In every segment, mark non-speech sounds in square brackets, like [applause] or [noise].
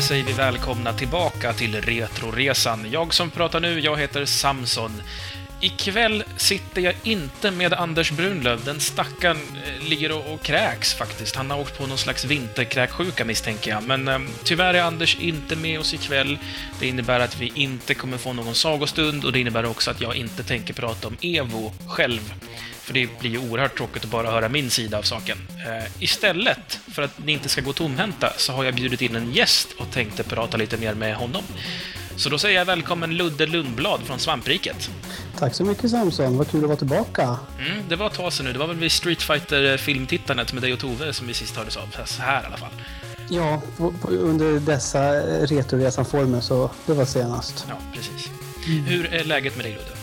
där säger vi välkomna tillbaka till Retroresan. Jag som pratar nu, jag heter Samson. Ikväll sitter jag inte med Anders Brunlöv. Den stackaren eh, ligger och, och kräks faktiskt. Han har åkt på någon slags vinterkräksjuka misstänker jag. Men eh, tyvärr är Anders inte med oss ikväll. Det innebär att vi inte kommer få någon sagostund och det innebär också att jag inte tänker prata om Evo själv. För det blir ju oerhört tråkigt att bara höra min sida av saken. Eh, istället för att ni inte ska gå tomhänta så har jag bjudit in en gäst och tänkte prata lite mer med honom. Så då säger jag välkommen Ludde Lundblad från Svampriket. Tack så mycket Samson, vad kul att vara tillbaka. Mm, det var ett tag sedan nu. Det var väl vid Street fighter filmtittandet med dig och Tove som vi sist hördes av. Så här i alla fall. Ja, under dessa Retoresan-former så det var senast. Ja, precis. Mm. Hur är läget med dig Ludde?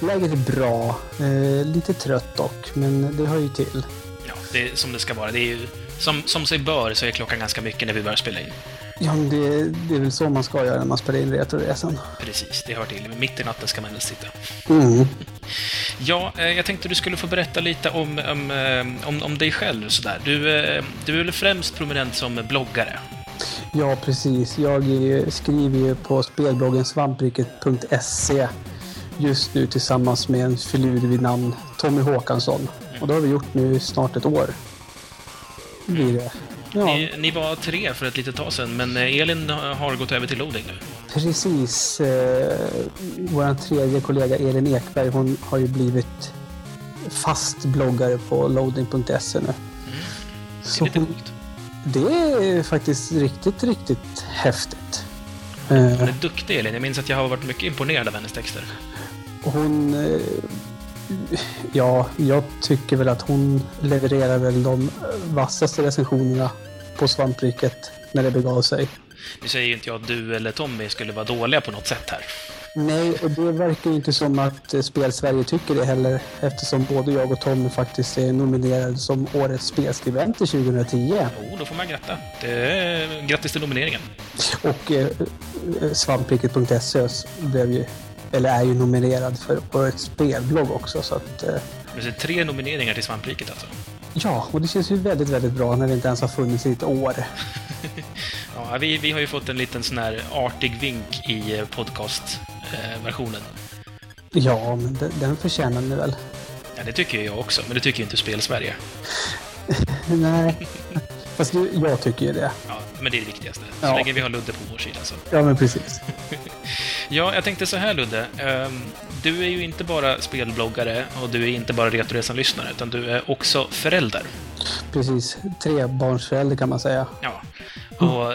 Läget är bra. Eh, lite trött dock, men det hör ju till. Ja, det är som det ska vara. Det är ju, som, som sig bör så är klockan ganska mycket när vi börjar spela in. Ja, men det, det är väl så man ska göra när man spelar in Retroresan. Precis, det hör till. Mitt i natten ska man helst sitta. Mm. Ja, eh, jag tänkte du skulle få berätta lite om, om, eh, om, om dig själv. Sådär. Du, eh, du är väl främst prominent som bloggare? Ja, precis. Jag skriver ju på spelbloggen svampriket.se just nu tillsammans med en filur vid namn Tommy Håkansson. Och det har vi gjort nu snart ett år. Blir det. Ja. Ni, ni, var tre för ett litet tag sedan, men Elin har gått över till loading nu. Precis. Eh, Vår tredje kollega Elin Ekberg, hon har ju blivit fast bloggare på loading.se nu. Mm. Det är lite coolt. Det är faktiskt riktigt, riktigt häftigt. Hon är duktig Elin. Jag minns att jag har varit mycket imponerad av hennes texter. Hon... Eh, ja, jag tycker väl att hon levererar väl de vassaste recensionerna på svampriket när det begav sig. Nu säger ju inte jag att du eller Tommy skulle vara dåliga på något sätt här. Nej, och det verkar ju inte som att eh, Spel-Sverige tycker det heller eftersom både jag och Tommy faktiskt är nominerade som Årets spelskribenter 2010. Jo, då får man gratta. Det grattis till nomineringen. Och eh, eh svampriket.se blev ju eller är ju nominerad för Årets spelblogg också. Så att, eh... Det är tre nomineringar till Svampriket alltså? Ja, och det känns ju väldigt, väldigt bra när det inte ens har funnits i ett år. [laughs] ja, vi, vi har ju fått en liten sån här artig vink i eh, podcastversionen. ja, men den, den förtjänar ni väl? Ja, det tycker jag också, men det tycker ju inte Spel-Sverige. [laughs] Nej, fast jag tycker ju det. Ja, men det är det viktigaste. Så ja. länge vi har Ludde på vår sida så. Ja, men precis. [laughs] ja, jag tänkte så här Ludde. Um, du är ju inte bara spelbloggare och du är inte bara Retoresan-lyssnare, utan du är också förälder. Precis. Trebarnsförälder kan man säga. Ja. Och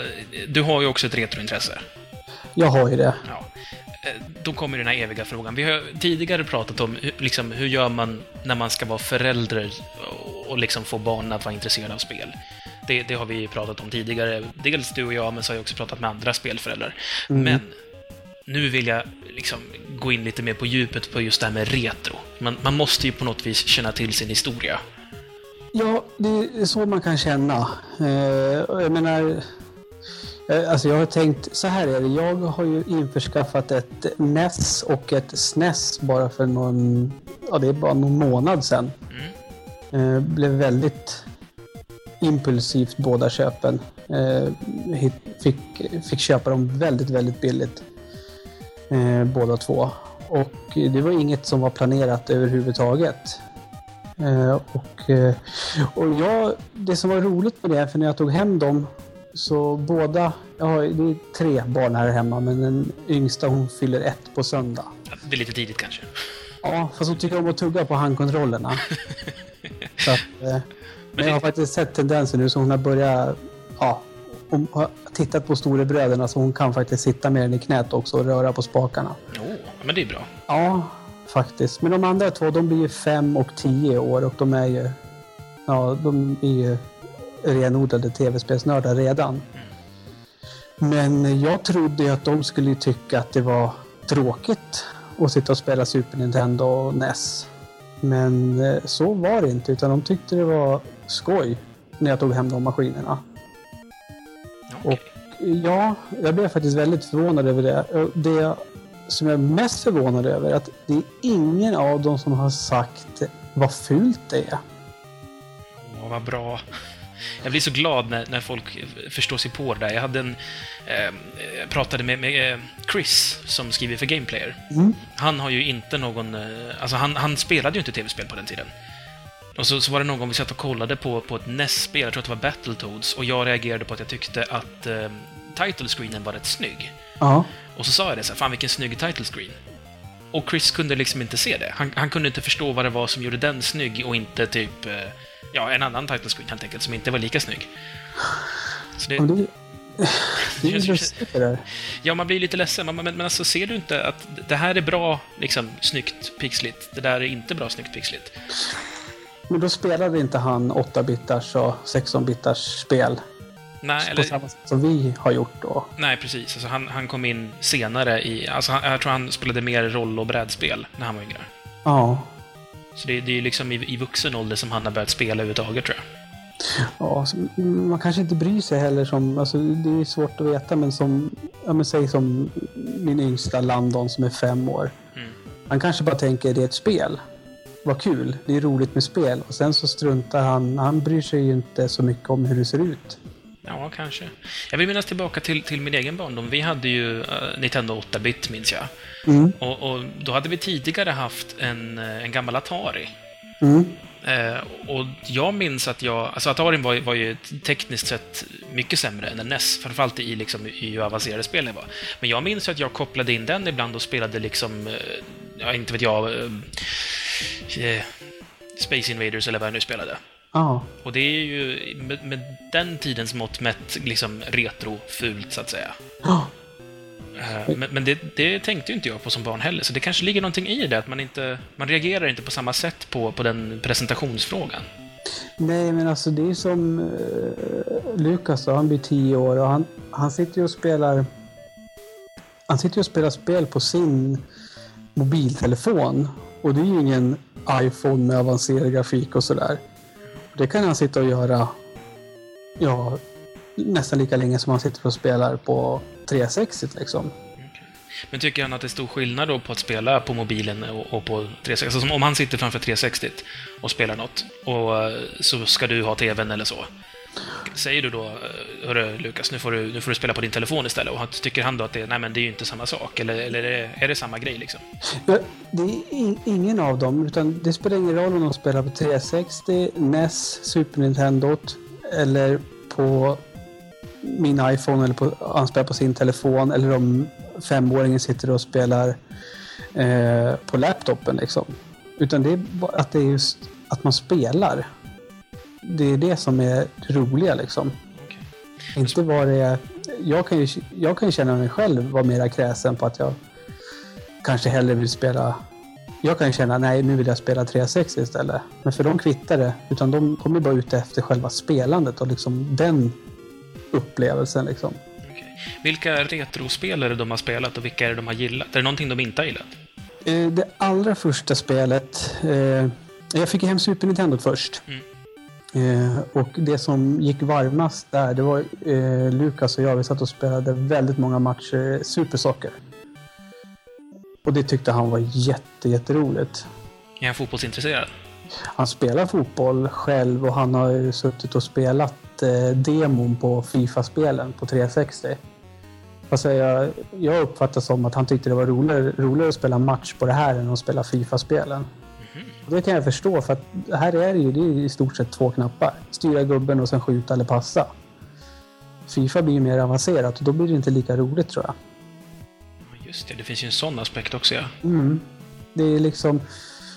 du har ju också ett retrointresse. Jag har ju det. Ja. Eh, då kommer den här eviga frågan. Vi har tidigare pratat om liksom, hur gör man när man ska vara förälder och liksom få barn att vara intresserade av spel. Det, det, har vi pratat om tidigare. Dels du och jag, men så har jag också pratat med andra spelföräldrar. Mm. Men nu vill jag liksom gå in lite mer på djupet på just det här med retro. Man, man måste ju på något vis känna till sin historia. Ja, det är så man kan känna. Eh, jag menar, eh, alltså jag har tänkt, så här är det, jag har ju införskaffat ett NES och ett SNES bara för någon, ja det är bara någon månad sedan. Mm. Eh, blev väldigt impulsivt båda köpen. fick, fick köpa dem väldigt, väldigt billigt. Båda två. Och det var inget som var planerat överhuvudtaget. Eh, och, eh, och jag, det som var roligt med det, för när jag tog hem dem så båda, jag har, det är tre barn här hemma men den yngsta hon fyller ett på söndag. Det är lite tidigt kanske. Ja, fast hon tycker om att tugga på handkontrollerna. [laughs] så att, eh, men jag har faktiskt sett tendenser nu så hon har börjat, ja, hon har tittat på storebröderna så hon kan faktiskt sitta med den i knät också och röra på spakarna. Oh, men det är bra. Ja, faktiskt. Men de andra två, de blir ju fem och tio år och de är ju... Ja, de är ju renodlade tv-spelsnördar redan. Men jag trodde ju att de skulle tycka att det var tråkigt att sitta och spela Super Nintendo och NES. Men eh, så var det inte, utan de tyckte det var skoj när jag tog hem de maskinerna. Och ja, jag blev faktiskt väldigt förvånad över det. Det som jag är mest förvånad över är att det är ingen av dem som har sagt vad fult det är. Åh, vad bra. jag blir så glad när, när folk förstår sig på det där. Jag hade en... Eh, pratade med, med eh, Chris, som skriver för Gameplayer. Mm. Han har ju inte någon... eh, Alltså, han, han spelade ju inte tv-spel på den tiden. Och så, så var det någon gång vi satt och kollade på, på ett NES-spel, jag tror att det var Battletoads, och jag reagerade på att jag tyckte att eh, title screenen var rätt snygg. Ja. Och så sa jag det så här, fan vilken snygg title screen. Och Chris kunde liksom inte se det. Han, han kunde inte förstå vad det var som gjorde den snygg och inte typ, eh, ja, en annan title screen helt enkelt, som inte var lika snygg. Så det, [laughs] det, är det där. ja, man blir lite ledsen, men, men, men alltså ser du inte att det här är bra, liksom, snyggt pixligt, det där är inte bra, snyggt pixligt? Men då spelade inte han 8-bitars och 16-bitars spel Nej, på eller, samma sätt som vi har gjort då. nej precis. Alltså, han, han kom in senare i... Alltså, han, jag tror han spelade mer roll och brädspel när han var yngre. Ja. Så det, det är ju liksom i, i vuxen ålder som han har börjat spela överhuvudtaget, tror jag. Ja, man kanske inte bryr sig heller som, alltså det är svårt att veta, men som, ja men säg som min yngsta Landon som är fem år. Mm. Han kanske bara tänker det är ett spel. Vad kul, det är roligt med spel. Och sen så struntar han, han bryr sig ju inte så mycket om hur det ser ut. Ja, kanske. Jag vill minnas tillbaka till, till min egen barndom. Vi hade ju eh, Nintendo 8-bit, minns jag. Mm. Och, och då hade vi tidigare haft en, eh, en gammal Atari. Mm. Eh, och jag minns att jag... Alltså Atarin var, var ju tekniskt sett mycket sämre än en NES, framförallt i, liksom, i hur avancerade spel det var. Men jag minns att jag kopplade in den ibland och spelade liksom... Ja, inte vet jag... eh, Space Invaders eller vad jag nu spelade. Ja. Och det är ju med, med den tidens mått mätt liksom retrofult, så att säga. Ja. Eh, Men, men det, det tänkte ju inte jag på som barn heller, så det kanske ligger någonting i det, att man inte... Man reagerar inte på samma sätt på, på den presentationsfrågan. Nej, men alltså det är som uh, Lukas han blir tio år och han, han sitter ju och spelar... Han sitter ju och spelar spel på sin mobiltelefon. Och det är ju ingen iPhone med avancerad grafik och sådär. Det kan han sitta och göra ja, nästan lika länge som han sitter och spelar på 360 liksom. Men tycker han att det är stor skillnad då på att spela på mobilen och, och på 360? Alltså som om han sitter framför 360 och spelar något, och eh, så ska du ha TVn eller så. Säger du då, eh, hörru Lukas, nu får, du, nu får du spela på din telefon istället, och tycker han då att det, nej, men det är ju inte samma sak? Eller, eller är, det, är det samma grej liksom? Eh, det är in, ingen av dem, utan det spelar ingen roll om de spelar på 360, NES, Super Nintendo eller på min iPhone eller på, han spelar på sin telefon eller om femåringen sitter och spelar eh, på laptopen liksom. Utan det är bara att det är just att man spelar. Det är det som är det roliga liksom. Okej. Inte vad det är. Jag kan ju, jag kan ju känna mig själv vara mera kräsen på att jag kanske hellre vill spela... Jag kan ju känna nej, nu vill jag spela 360 istället. Men för dem kvittar det. Utan de, de är bara ute efter själva spelandet och liksom den upplevelsen. Liksom. Vilka retrospelare de har spelat och vilka är det de har gillat? Är det någonting de inte har gillat? Eh, Det allra första spelet... Eh, jag fick hem Super Nintendo först. Eh, och det som gick varmast där, det var eh, Lukas och jag. Vi satt och spelade väldigt många matcher Super Soccer. Och det tyckte han var jätte, jätteroligt. Är han fotbollsintresserad? Han spelar fotboll själv och han har ju suttit och spelat eh, demon på Fifa-spelen på 360. Alltså jag, jag uppfattar som att han tyckte det var roligare, roligare att spela match på det här än att spela Fifa-spelen. Och Det kan jag förstå för att här är det ju det är i stort sett två knappar. Styra gubben och sen skjuta eller passa. Fifa blir ju mer avancerat och då blir det inte lika roligt tror jag. Ja, Just det, det finns ju en sån aspekt också, ja. Mm. Det är liksom...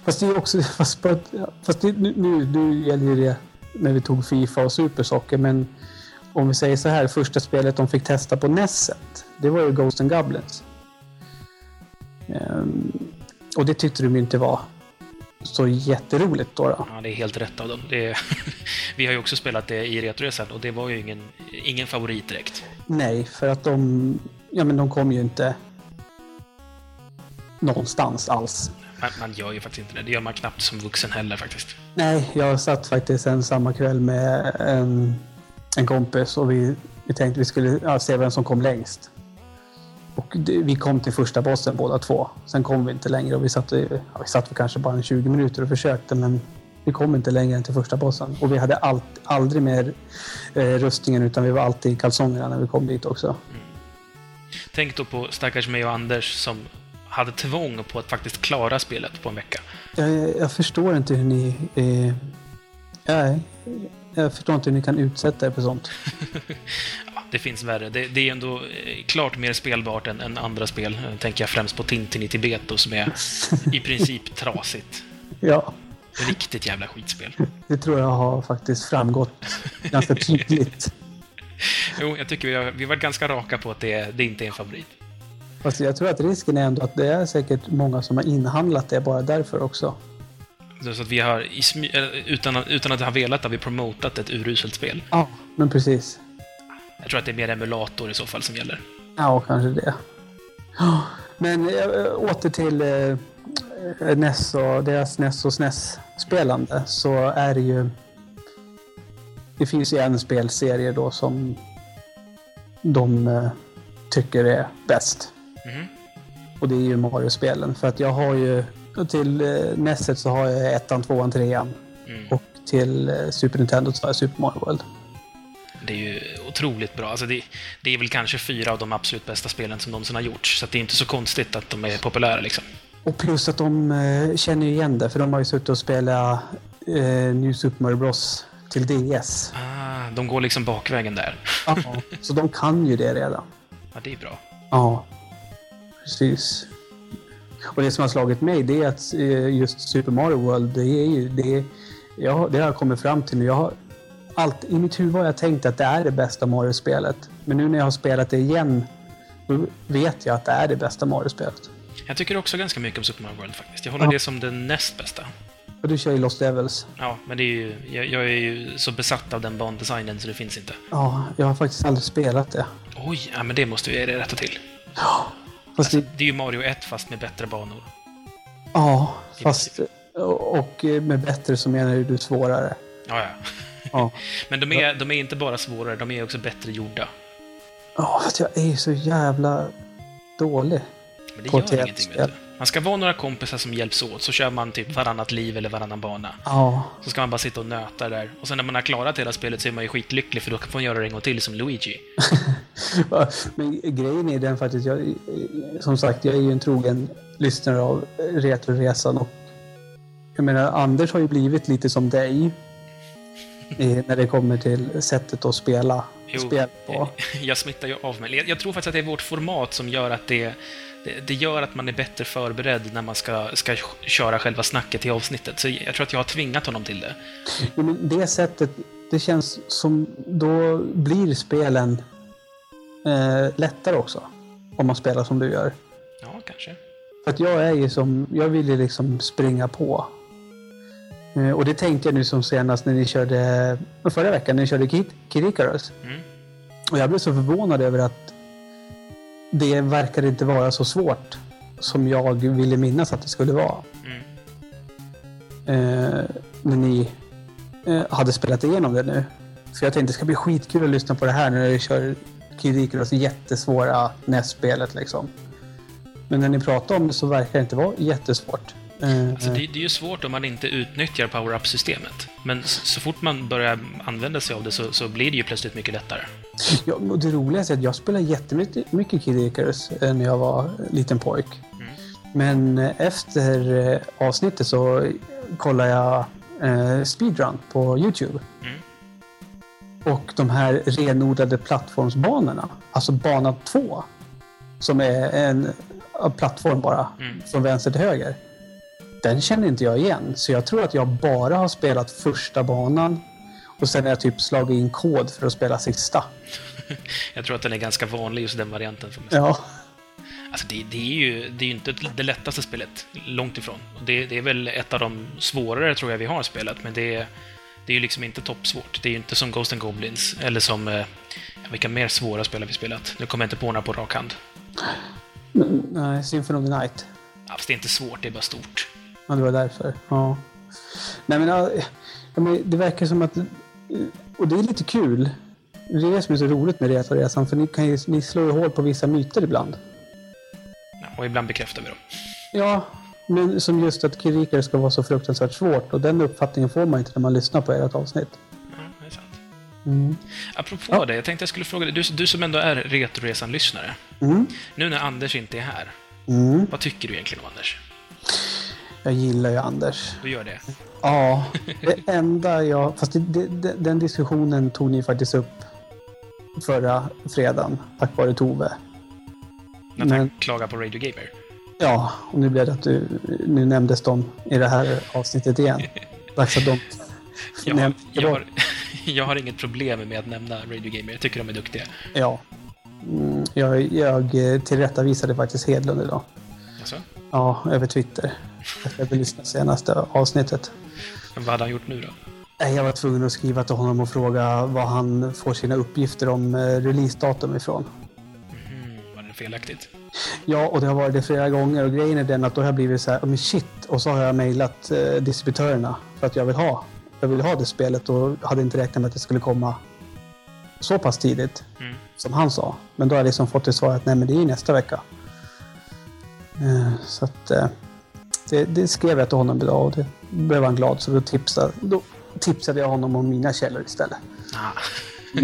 Fast det är också... [laughs] Fast, på fast det, nu, nu, nu gäller ju det när vi tog Fifa och Supersoccer, men om vi säger så här, första spelet de fick testa på Nesset, det var ju Ghost and Goblins. Ehm, och det tyckte de ju inte var så jätteroligt då. då. Ja, det är helt rätt av dem. Är, [laughs] vi har ju också spelat det i Retroresan och det var ju ingen, ingen favorit direkt. Nej, för att de... Ja, men de kom ju inte någonstans alls. Man, man gör ju faktiskt inte det. Det gör man knappt som vuxen heller faktiskt. Nej, jag satt faktiskt en samma kväll med en, en kompis och vi, vi tänkte vi skulle ja, se vem som kom längst. Och vi kom till första bossen båda två. Sen kom vi inte längre och vi satt, ja, vi satt kanske bara en 20 minuter och försökte men Vi kom inte längre än till första bossen. Och vi hade allt, aldrig mer eh, rustningen utan vi var alltid i kalsongerna när vi kom dit också. Tänk då på stackars mig och Anders som hade tvång på att faktiskt klara spelet på en vecka. Jag, jag förstår inte hur ni... Eh, nej, jag förstår inte hur ni kan utsätta er för sånt. [laughs] Ja, det finns värre. Det, det är ändå eh, klart mer spelbart än, än andra spel. Eh, Tänker jag främst på Tintin i Tibet då, som är [laughs] i princip trasigt. Ja, Riktigt jävla skitspel. det tror jag har faktiskt framgått ganska [laughs] tydligt. Jo, jag tycker vi har, vi har varit ganska raka på att det, det inte är en favorit. Fast jag tror att risken är ändå att det är säkert många som har inhandlat det bara därför också. Så att vi har, eh, utan, utan att ha velat, har vi promotat ett uruselt spel. Ja, men precis. Jag tror att det är mer emulator i så fall som gäller. Ja, kanske det. Men äh, åter till äh, NES och deras NES och SNES-spelande så är det ju... Det finns ju en spelserie då som de tycker är bäst. Mhm. Och det är ju Mario-spelen. För att jag har ju... Till äh, NESet så har jag ettan, tvåan, trean. Mm. Och till äh, Super Nintendo så har jag Super Mario World. Det är ju otroligt bra. Alltså det, det är väl kanske fyra av de absolut bästa spelen som någonsin har gjorts, så det är inte så konstigt att de är populära liksom. Och plus att de eh, känner ju igen det, för de har ju suttit och spelat eh, New Super Mario Bros till DS. Ah, de går liksom bakvägen där. Ja, så de kan ju det redan. Ja, det är bra. Ja, precis. Och det som har slagit mig det är att eh, just Super Mario World, det är ju... Det, är, jag, det har jag kommit fram till nu. Jag har allt, I mitt huvud har jag tänkt att det är det bästa Mario-spelet. Men nu när jag har spelat det igen, då vet jag att det är det bästa Mario-spelet. Jag tycker också ganska mycket om Super Mario World faktiskt. Jag håller Ja. det som det näst bästa. Och du kör ju Lost Levels. Ja, men det är ju, jag, jag är ju så besatt av den bandesignen så det finns inte. Ja, jag har faktiskt aldrig spelat det. Oj, ja, men det måste vi rätta till. Fast det, Det är ju Mario 1 fast med bättre banor. Ja, fast... Och med bättre så menar du svårare. Ja, ja. Ja. [laughs] Men de är, de är inte bara svårare, de är också bättre gjorda. Ja, fast jag är ju så jävla dålig. Men det gör ingenting, vet du. Man ska vara några kompisar som hjälps åt, så kör man typ varannat liv eller varannan bana. Ja. Så ska man bara sitta och nöta där. Och sen när man har klarat hela spelet så är man ju skitlycklig för då får man göra det en gång till som Luigi. [laughs] Men grejen är den faktiskt, jag, som sagt, jag är ju en trogen lyssnare av Retroresan och jag menar, Anders har ju blivit lite som dig. När det kommer till sättet att spela Jo. spel på. [laughs] Jag smittar ju av mig. Jag- Jag tror faktiskt att det är vårt format som gör att det, det, det gör att man är bättre förberedd när man ska, ska köra själva snacket i avsnittet. Så jag tror att jag har tvingat honom till det. Ja, men det sättet, det känns som då blir spelen eh, lättare också. Om man spelar som du gör. Ja, kanske. För att jag är ju som, jag vill ju liksom springa på. Eh, och det tänkte jag nu som senast när ni körde, förra veckan när ni körde Kid Icarus. Mm. Och jag blev så förvånad över att det verkade inte vara så svårt som jag ville minnas att det skulle vara. Mm. Eh, när ni eh, hade spelat igenom det nu. För jag tänkte det ska bli skitkul att lyssna på det här när ni kör Kid Icarus jättesvåra NES-spelet liksom. Men när ni pratar om det så verkar det inte vara jättesvårt. Eh, Alltså, det, det är ju svårt om man inte utnyttjar power-up-systemet. Men så, fort man börjar använda sig av det så, så blir det ju plötsligt mycket lättare. Ja, och det roliga är att jag spelade jättemycket mycket Kid Icarus eh, när jag var liten pojk. Mm. Men eh, efter eh, avsnittet så kollade jag eh, speedrun på Youtube. Mm. Och de här renodlade plattformsbanorna, alltså bana 2, som är en en plattform bara, Mm. från vänster till höger. Den känner inte jag igen, så jag tror att jag bara har spelat första banan och sen har jag typ slagit in kod för att spela sista. [laughs] Jag tror att den är ganska vanlig, just den varianten. Man säga. Ja. Alltså det, det är ju det är ju inte det lättaste spelet, långt ifrån. Det, det är väl ett av de svårare, tror jag, vi har spelat, men det är, det är ju liksom inte toppsvårt. Det är ju inte som Ghost and Goblins, eller som... Eh, vilka mer svåra spel har vi spelat? Nu kommer jag inte på några på rak hand. Nej, Symphony of the Night. Ja, fast det är inte svårt, det är bara stort. Ja, det var därför. Ja. Nej, men, ja, men det verkar som att... Och det är lite kul. Det är det som är så roligt med Retroresan, för ni, kan ju, ni slår ju hål på vissa myter ibland. Ja, och ibland bekräftar vi dem. Ja, Men som just att Kirikare ska vara så fruktansvärt svårt och den uppfattningen får man inte när man lyssnar på ert avsnitt. Ja, det är sant. Mm. Apropå Ja. det, jag tänkte jag skulle fråga dig, du, du som ändå är Retroresan-lyssnare. Mm. Nu när Anders inte är här, Mm. vad tycker du egentligen om Anders? Jag gillar ju Anders. Du gör det? Ja, [laughs] det enda jag... Fast det, det, den diskussionen tog ni faktiskt upp förra fredagen, tack vare Tove. När han klagar på Radio Gamer? Ja, och nu blev det att du... Nu nämndes de i det här avsnittet igen. [laughs] Dags att de... Jag, nämns jag, har, [laughs] jag har inget problem med att nämna Radio Gamer, jag tycker de är duktiga. Ja. Mm, jag, jag tillrättavisade faktiskt Hedlund idag. Alltså, Ja, över Twitter. Att jag lyssnade senaste avsnittet. men vad hade han gjort nu då? Jag var tvungen att skriva till honom och fråga var han får sina uppgifter om eh, releasedatum ifrån. Mhm, var det felaktigt? Ja, och det har varit det flera gånger och grejen är den att då har jag blivit så här, "Oh, men shit, och så har jag mejlat eh, distributörerna för att jag vill ha. Jag vill ha det spelet och hade inte räknat med att det skulle komma så pass tidigt Mm. som han sa. Men då har jag liksom fått det svar att nej, men det är ju nästa vecka. Eh, så att eh, det, det skrev jag till honom idag och det blev han glad så då tipsade, då tipsade jag honom om mina källor istället. Ah. [laughs]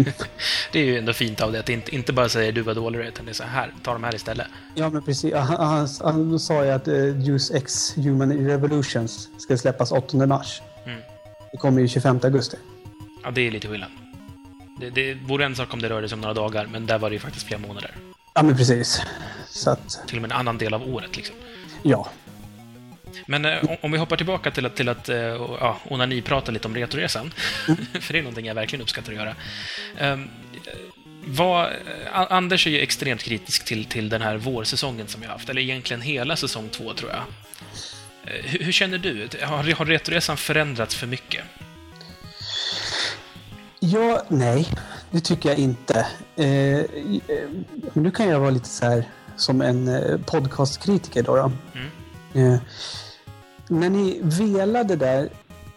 det är ju ändå fint av det att inte, inte bara säga du var dålig utan det är så här, ta de här istället. Ja, men precis. Han, han, han sa ju att uh, Juice X Human Revolutions ska släppas 8 mars. Mm. Det kommer ju 25 augusti. Ja, det är lite skillnad. Det, det vore en sak om det rörde sig om några dagar, men där var det ju faktiskt flera månader. Ja, men precis. Så att, Till och med en annan del av året liksom. ja. Men eh, om- om vi hoppar tillbaka till att, till att eh, ja, onani prata lite om Retoresan, [laughs] för det är någonting jag verkligen uppskattar att göra. Um, vad, A- Anders är ju extremt kritisk till, till den här vårsäsongen som vi har haft, eller egentligen hela säsong två, tror jag. Eh, Hur, hur känner du? Har, har Retoresan förändrats för mycket? Ja, nej. Det tycker jag inte. Eh, eh, men nu kan jag vara lite så här som en eh, podcastkritiker då. då. Mm. Eh, när ni velade där,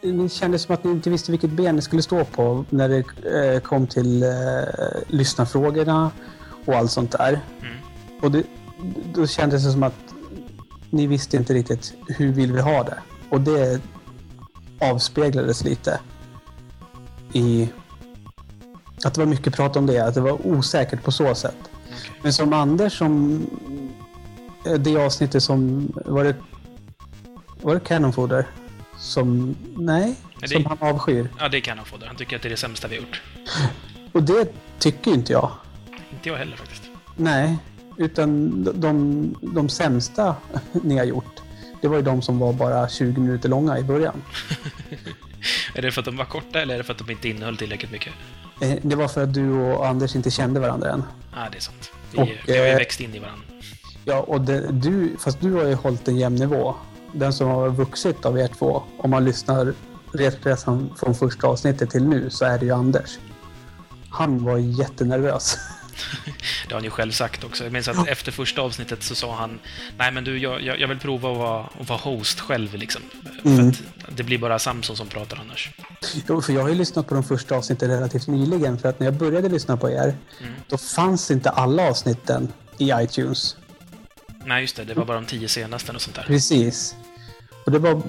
ni kände som att ni inte visste vilket ben ni skulle stå på när det eh, kom till eh, lyssnarfrågorna och allt sånt där. Mm. Och det, då kändes det som att ni visste inte riktigt hur vill vi ha det. Och det avspeglades lite i att det var mycket prat om det, att det var osäkert på så sätt. Okej. Men som Anders som eh, det avsnittet som var det var det Cannon Fodder? Som, nej, det- som han avskyr. Ja, det han få. Han tycker att det är det sämsta vi har gjort. Och det tycker inte jag. Inte jag heller faktiskt. Nej, utan de, de, de sämsta [laughs] ni har gjort, det var ju de som var bara 20 minuter långa i början. [laughs] Är det för att de var korta eller är det för att de inte innehöll tillräckligt mycket? Eh, Det var för att du och Anders inte kände varandra än. Ja, det är sant. Vi, Och, vi har ju eh, växt in i varandra. Ja, och det, du, fast du har ju hållit en jämn nivå. Den som har vuxit av er två, om man lyssnar resan från första avsnittet till nu, så är det ju Anders. Han var jättenervös. [laughs] [laughs] Det har han ju själv sagt också. Jag minns att efter första avsnittet så sa han Nej men du, jag, jag vill prova att vara, att vara host själv liksom. Mm. Det blir bara Samson som pratar annars. Jo, för jag har ju lyssnat på de första avsnitten relativt nyligen, för att när jag började lyssna på er, Mm. då fanns inte alla avsnitten i iTunes. Nej, just det. Det var bara de tio senaste och sånt där. Precis. Och det var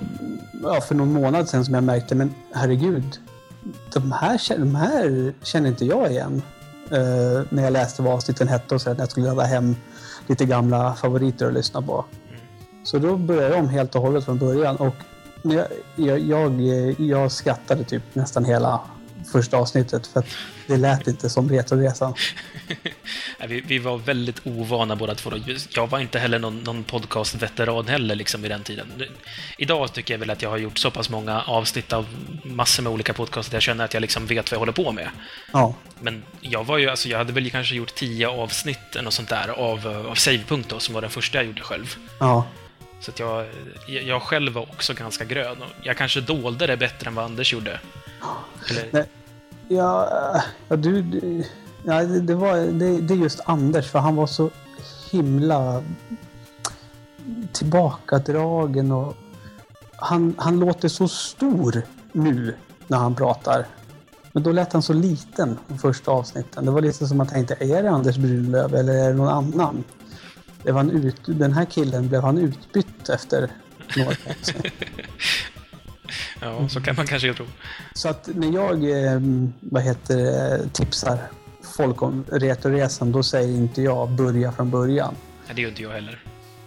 ja, för någon månad sedan som jag märkte, men herregud, de här, de här känner inte jag igen. Eh, när jag läste vad avsnitten hette och sen när jag skulle ladda hem lite gamla favoriter att lyssna på. Så då började jag om helt och hållet från början och jag, jag, jag, jag skrattade typ nästan hela första avsnittet för att det lät inte som Retroresan. [laughs] Vi, vi var väldigt ovana båda två. Jag var inte heller någon, någon podcast-veteran heller liksom vid den tiden. Idag tycker jag väl att jag har gjort så pass många avsnitt av massor med olika podcasts att jag känner att jag liksom vet vad jag håller på med. Ja. Men jag var ju, alltså jag hade väl kanske gjort tio avsnitt eller något sånt där av, av Savepunkt då, som var den första jag gjorde själv. Ja. Så att jag, jag själv var också ganska grön. Jag kanske dolde det bättre än vad Anders gjorde. Eller. Ja, ja du... du ja, det, det, var, det, det är just Anders, för han var så himla tillbakadragen och han, han låter så stor nu när han pratar. Men då lät han så liten de första avsnitten. Det var lite som att jag tänkte, är det Anders Brunlöv eller är det någon annan? Blev han ut, den här killen, blev han utbytt efter några kanske. [laughs] Ja, så kan man kanske tro. Så att när jag eh, vad heter tipsar folk om Retroresan, då säger inte jag börja från början. Nej, det gör inte jag heller.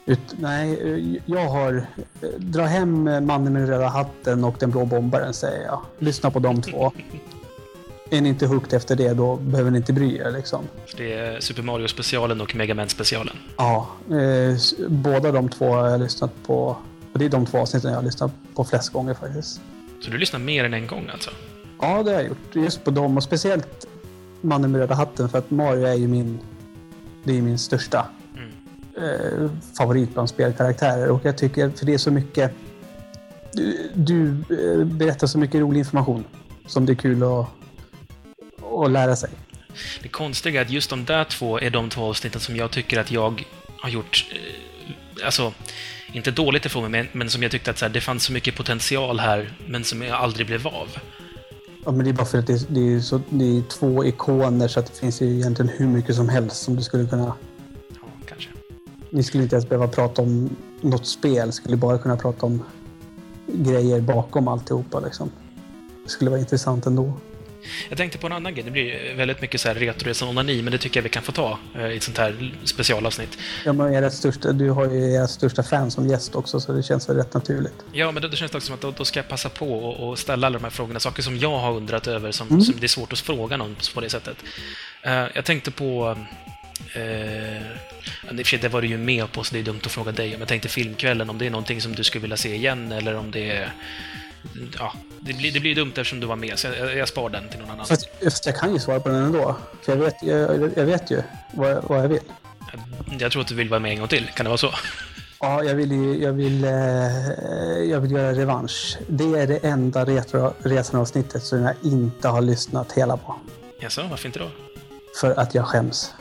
Ut, nej, jag har... eh, Dra hem Mannen med den röda hatten och Den blå bombaren, säger jag. Lyssna på de två. [laughs] Är ni inte hooked efter det, då behöver ni inte bry er. Liksom. Det är Super Mario-specialen och Mega Man-specialen. Ja, eh, båda de två har jag lyssnat på. Och det är de två avsnitten jag har lyssnat på flest gånger faktiskt. Så du lyssnar mer än en gång alltså? Ja, det har jag gjort. Just på dem och speciellt Mannen med röda hatten för att Mario är ju min... Det är min största Mm. eh, favorit bland spelkaraktärer och jag tycker, för det är så mycket... Du, du eh, berättar så mycket rolig information som det är kul att, att lära sig. Det konstiga är att just de där två är de två avsnitten som jag tycker att jag har gjort, eh, alltså, inte dåligt ifrån mig, men, som jag tyckte att så här, det fanns så mycket potential här, men som jag aldrig blev av. Ja, men det är bara för att det, är- det, är så, det är två ikoner så att det finns ju egentligen hur mycket som helst som du skulle kunna... Ja, kanske. Ni skulle inte ens behöva prata om något spel, skulle bara kunna prata om grejer bakom alltihopa liksom. Det skulle vara intressant ändå. Jag tänkte på en annan grej. Det blir väldigt mycket så här retroresan onani, men det tycker jag vi kan få ta eh, i ett sånt här specialavsnitt. Ja, men ert största, du har ju ert största fan som gäst också, så det känns väl rätt naturligt. Ja, men då, då känns det också som att då, då ska jag passa på och, och ställa alla de här frågorna. Saker som jag har undrat över, som, Mm. som det är svårt att fråga någon på det sättet. Eh, jag tänkte på... Uh, det var du ju med på, så det är dumt att fråga dig. Men jag tänkte filmkvällen, om det är någonting som du skulle vilja se igen, eller om det är... Ja, det blir, det blir dumt eftersom du var med, så jag, jag spar den till någon annan. Fast, fast jag kan ju svara på den ändå. För jag vet, jag, jag vet ju vad, vad jag vill. Jag tror att du vill vara med en gång till. Kan det vara så? Ja, jag vill, ju- jag vill, eh, jag vill göra revansch. Det är det enda Retroresan-avsnittet som jag inte har lyssnat hela på. Jaså, varför inte då? För att jag skäms.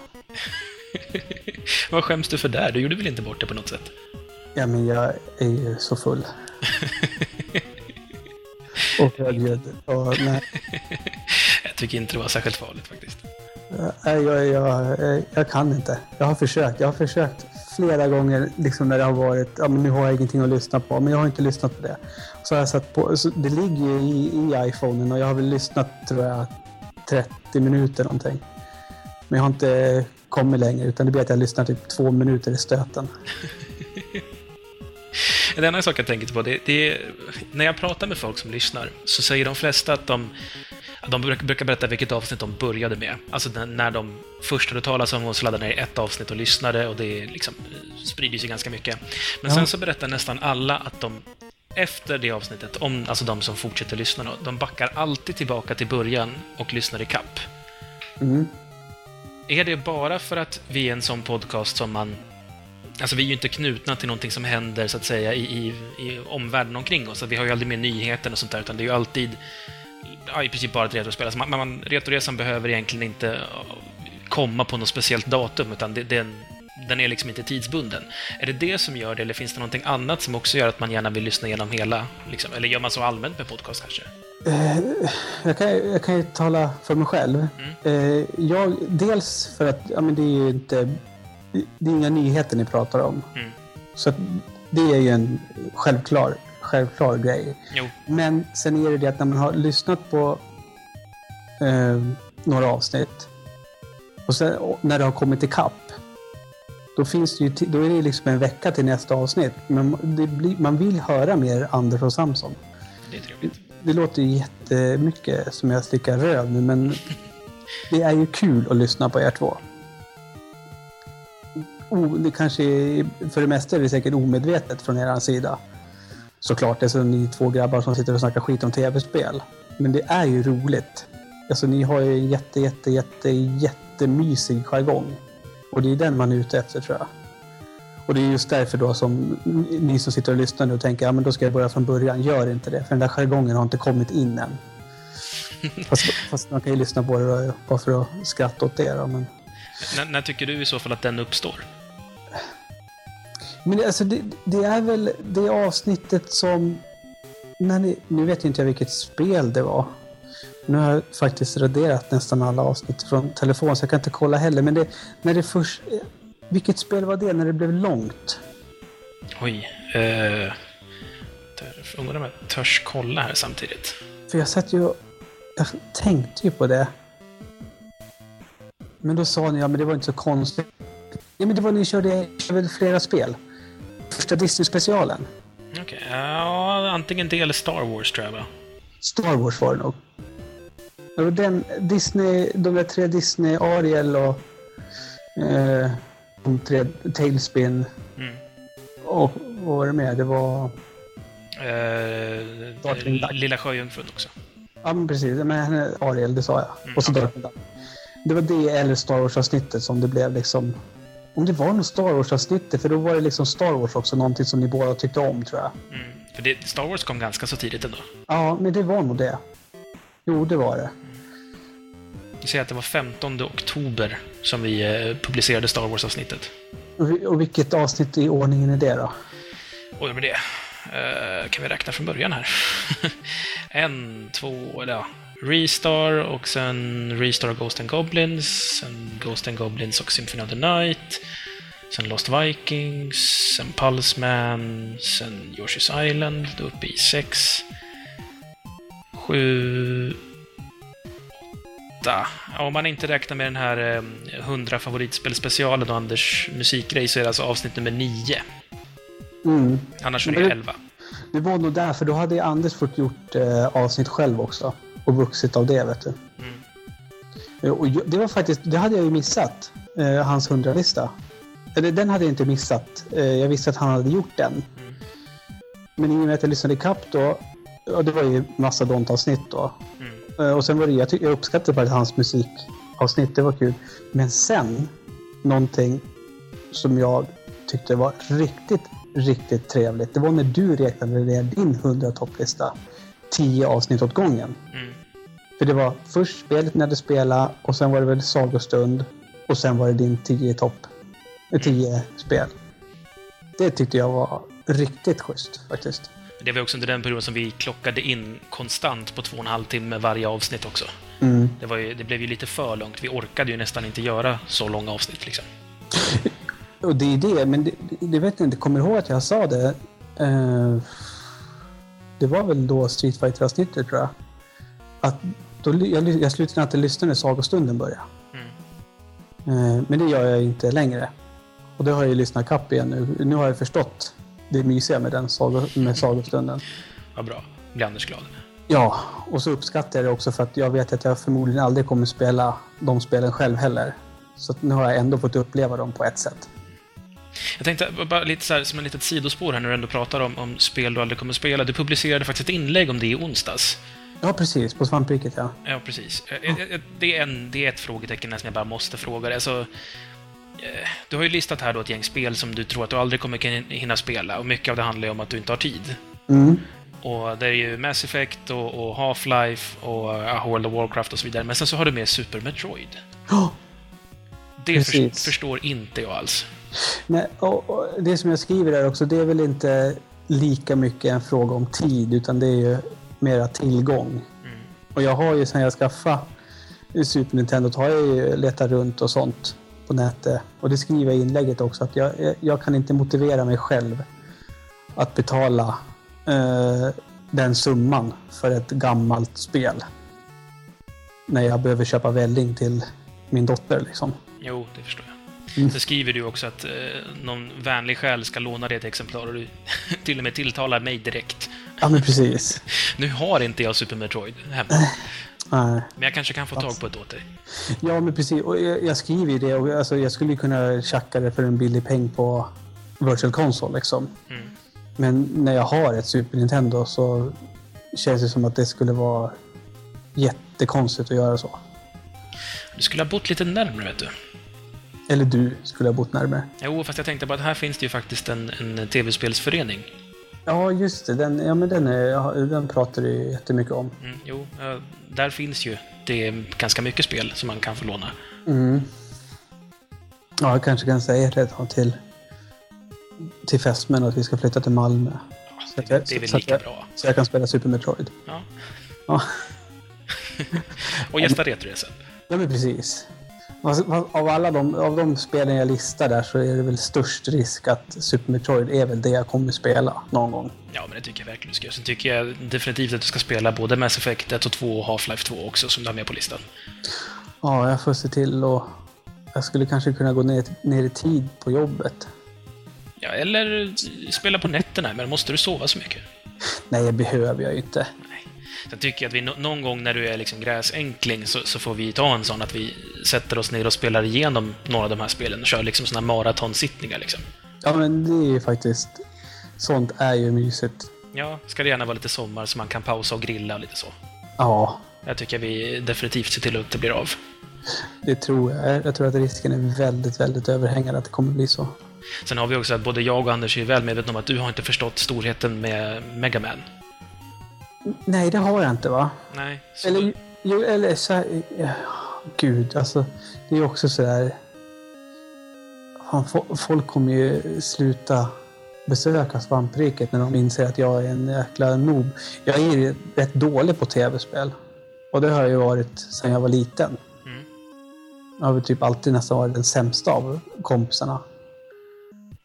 [laughs] Vad skäms du för där? Du gjorde väl inte bort det på något sätt? Ja, men jag är ju så full. [laughs] Och högljudd. Och, nej, [laughs] Jag tycker inte det var särskilt farligt faktiskt. jag, jag, jag, jag kan inte. Jag har försökt. Jag har försökt flera gånger liksom när det har varit, ja men nu har jag ingenting att lyssna på, men jag har inte lyssnat på det. Så har jag satt på, det ligger ju i, i iPhonen och jag har väl lyssnat tror jag 30 minuter någonting. Men jag har inte kommit längre utan det blir att jag lyssnar typ två minuter i stöten. [laughs] En annan sak jag tänker på, det, det är, när jag pratar med folk som lyssnar, så säger de flesta att de, de bruk- brukar berätta vilket avsnitt de började med. Alltså när- de först hörde talas om så laddade ner ett avsnitt och lyssnade och det liksom eh, sprider sig ganska mycket. Men Ja. sen så berättar nästan alla att de efter det avsnittet, om, alltså de som fortsätter lyssna då, de backar alltid tillbaka till början och lyssnar i kapp. Mm. Är det bara för att vi är en sån podcast som man... Alltså vi är ju inte knutna till någonting som händer så att säga i, i, i omvärlden omkring oss. Vi har ju aldrig med nyheter och sånt där, utan det är ju alltid ja, i princip bara ett retrospel. Alltså man, man, Retoresan behöver egentligen inte ja, komma på något speciellt datum, utan det, den, den är liksom inte tidsbunden. Är det det som gör det, eller finns det någonting annat som också gör att man gärna vill lyssna igenom hela? Liksom? Eller gör man så allmänt med podcast kanske? Eh, jag, kan, jag kan ju tala för mig själv. Eh, jag, dels för att ja, men det är ju inte... Det är inga nyheter ni pratar om. Mm. Så det är ju en självklar, självklar grej. Jo. Men sen är det det att när man har lyssnat på eh, några avsnitt och sen och när det har kommit ikapp då, finns det ju, då är det liksom en vecka till nästa avsnitt. Men det blir, man vill höra mer Anders och Samson. Det är trevligt. Det låter ju jättemycket som jag slickar röv nu, men [laughs] det är ju kul att lyssna på er två. O, det kanske är, för det mesta är det säkert omedvetet från er sida. Såklart, det är så ni två grabbar som sitter och snackar skit om tv-spel. Men det är ju roligt. Alltså ni har ju en jätte, jätte, jätte, jättemysig jargong. Och det är den man är ute efter tror jag. Och det är just därför då som ni som sitter och lyssnar nu och tänker ja men då ska jag börja från början. Gör inte det, för den där jargongen har inte kommit in än. [laughs] fast, fast man kan ju lyssna på det då, bara för att skratta åt det. Då, men När, när tycker du i så fall att den uppstår? Men det, alltså, det, det är väl det avsnittet som... När ni, nu vet inte jag vilket spel det var. Nu har jag faktiskt raderat nästan alla avsnitt från telefon så jag kan inte kolla heller. Men det, när det först... Vilket spel var det när det blev långt? Oj. Eh, Undrar om jag törs kolla här samtidigt. För jag satt ju... Jag tänkte ju på det. Men då sa ni, ja men det var inte så konstigt. Ja men det var ni körde, körde flera spel. Första Disney-specialen. Okej, ja, antingen det eller Star Wars tror jag va? Star Wars var det nog. Var den Disney, de där tre Disney, Ariel och eh, de tre Tailspin. Mm. Och vad var det mer? Det var... Eh. Lilla Sjöjungfrun också. Ja men precis, men Ariel, det sa jag. Mm, och så. Darkwing Duck. Det var det eller Star Wars-avsnittet som det blev liksom... Om det var något Star Wars-avsnittet, för då var det liksom Star Wars också, någonting som ni båda tyckte om tror jag. Mm. För det, Star Wars kom ganska så tidigt ändå. Ja, men det var nog det. Jo, det var det. Vi säger att det var 15 oktober som vi eh, publicerade Star Wars-avsnittet. Och, och vilket avsnitt i ordningen är det då? Oj, med det. Eh, kan vi räkna från början här? [laughs] en, två, eller ja. Restar och sen Restar Ghost and Goblins, sen Ghost and Goblins och Symphony of the Night, sen Lost Vikings, sen Pulse Man, sen Yoshi's Island, då uppe i sex, sju, åtta. Om man inte räknar med den här eh, 100 favoritspelspecialen och Anders musikgrej så är det alltså avsnitt nummer nio. Mm. Annars är det- 11. Det var nog därför. Då hade Anders fått gjort eh, avsnitt själv också. Och vuxit av det, vet du. Mm. Och det var faktiskt, det hade jag ju missat. Eh, hans hundralista. Eller den hade jag inte missat. Eh, jag visste att han hade gjort den. Mm. Men i och med att jag lyssnade ikapp då. Ja, det var ju massa Dont-avsnitt då. Mm. Eh, och sen var det, jag, jag uppskattade faktiskt hans musikavsnitt. Det var kul. Men sen, någonting som jag tyckte var riktigt, riktigt trevligt. Det var när du räknade ner din 100 topplista. 10 avsnitt åt gången. Mm. För det var först spelet när du spelade och sen var det väl sagostund. Och sen var det din 10 topp. eh, 10 spel. Det tyckte jag var riktigt schysst faktiskt. Det var också under den perioden som vi klockade in konstant på två och en halv timme varje avsnitt också. Mm. Det, var ju, det blev ju lite för långt. Vi orkade ju nästan inte göra så långa avsnitt liksom. [laughs] Och det är det, men det, det vet jag inte. Kommer ihåg att jag sa det? Eh, det var väl då Street fighter avsnittet tror jag. Att då, jag, jag slutade inte lyssna när sagostunden började. Mm. Eh, men det gör jag inte längre. Och det har jag ju lyssnat kapp igen nu. Nu har jag förstått det mysiga med den sago, med sagostunden. Vad bra. Blir Anders glad. Ja, och så uppskattar jag det också för att jag vet att jag förmodligen aldrig kommer spela de spelen själv heller. Så nu har jag ändå fått uppleva dem på ett sätt. Jag tänkte bara lite så här, som ett litet sidospår här när du ändå pratar om, om spel du aldrig kommer spela. Du publicerade faktiskt ett inlägg om det i onsdags. Ja, precis. På svampriket, ja. Ja, precis. Eh, eh, eh, Det är, en, det är ett frågetecken som jag bara måste fråga dig. Alltså, du har ju listat här då ett gäng spel som du tror att du aldrig kommer hinna spela och mycket av det handlar ju om att du inte har tid. Mm. Och det är ju Mass Effect och, och Half-Life och uh, World of Warcraft och så vidare. Men sen så har du med Super Metroid. Ja, Det för, förstår inte jag alls. Nej, och, och det som jag skriver där också, det är väl inte lika mycket en fråga om tid, utan det är ju mera tillgång. Mm. Och jag har ju sen jag skaffade Super Nintendo, har jag ju letat runt och sånt på nätet. Och det skriver jag i inlägget också, att jag, jag- jag kan inte motivera mig själv att betala eh, den summan för ett gammalt spel. När jag behöver köpa välling till min dotter liksom. Jo, det förstår jag. Mm. Sen skriver du också att eh, någon vänlig själ ska låna det ett exemplar och du [laughs] till och med tilltalar mig direkt. Ja, men precis. [laughs] Nu har inte jag Super Metroid hemma, Nej. men jag kanske kan få tag på ett åt dig. Ja, men precis. Och jag, jag skriver ju det. Och alltså, jag skulle ju kunna tjacka det för en billig peng på Virtual Console. Liksom. Mm. Men när jag har ett Super Nintendo så känns det som att det skulle vara jättekonstigt att göra så. Du skulle ha bott lite närmare, vet du. Eller du skulle ha bott närmare. Jo, fast jag tänkte bara att här finns det ju faktiskt en, en tv-spelsförening. Ja, just det. Den, ja, men den, är, ja, den pratar du ju jättemycket om. Mm, jo, där finns ju det är ganska mycket spel som man kan få låna. Mm. Ja, jag kanske kan säga då till, till fästmän att vi ska flytta till Malmö. Så att Det, jag- det är väl så lika jag- bra. Så jag kan spela Super Metroid. Ja. Ja. [laughs] Och gästa Retroresan. Ja, men precis. Av alla de, av de spelen jag listar där så är det väl störst risk att Super Metroid är väl det jag kommer spela någon gång. Ja, men det tycker jag verkligen du ska göra. Sen tycker jag definitivt att du ska spela både Mass Effect 1 och 2 och Half-Life 2 också, som du har med på listan. Ja, jag får se till och jag skulle kanske kunna gå ner, ner i tid på jobbet. Ja, eller spela på nätterna, men måste du sova så mycket? Nej, det behöver jag ju inte. Sen tycker jag att vi no någon gång när du är liksom gräsänkling så, så, får vi ta en sån att vi sätter oss ner och spelar igenom några av de här spelen och kör liksom såna maratonsittningar liksom. Ja, men det är ju faktiskt... Sånt är ju mysigt. Ja, ska det gärna vara lite sommar så man kan pausa och grilla och lite så. Ja, Jag tycker vi definitivt ser till att det blir av. det tror jag. Jag tror att risken är väldigt, väldigt överhängande att det kommer bli så. Sen har vi också att både jag och Anders är väl medvetna om att du har inte förstått storheten med Mega Man. Nej, det har jag inte va? Nej. Så... Eller, jo, eller så här, ja, Gud, alltså. Det är också så där... Fan, fo- folk kommer ju sluta besöka svampriket när de inser att jag är en jäkla noob. Jag är ju rätt dålig på tv-spel. Och det har jag ju varit sedan jag var liten. Mm. Jag har väl typ alltid nästan varit den sämsta av kompisarna.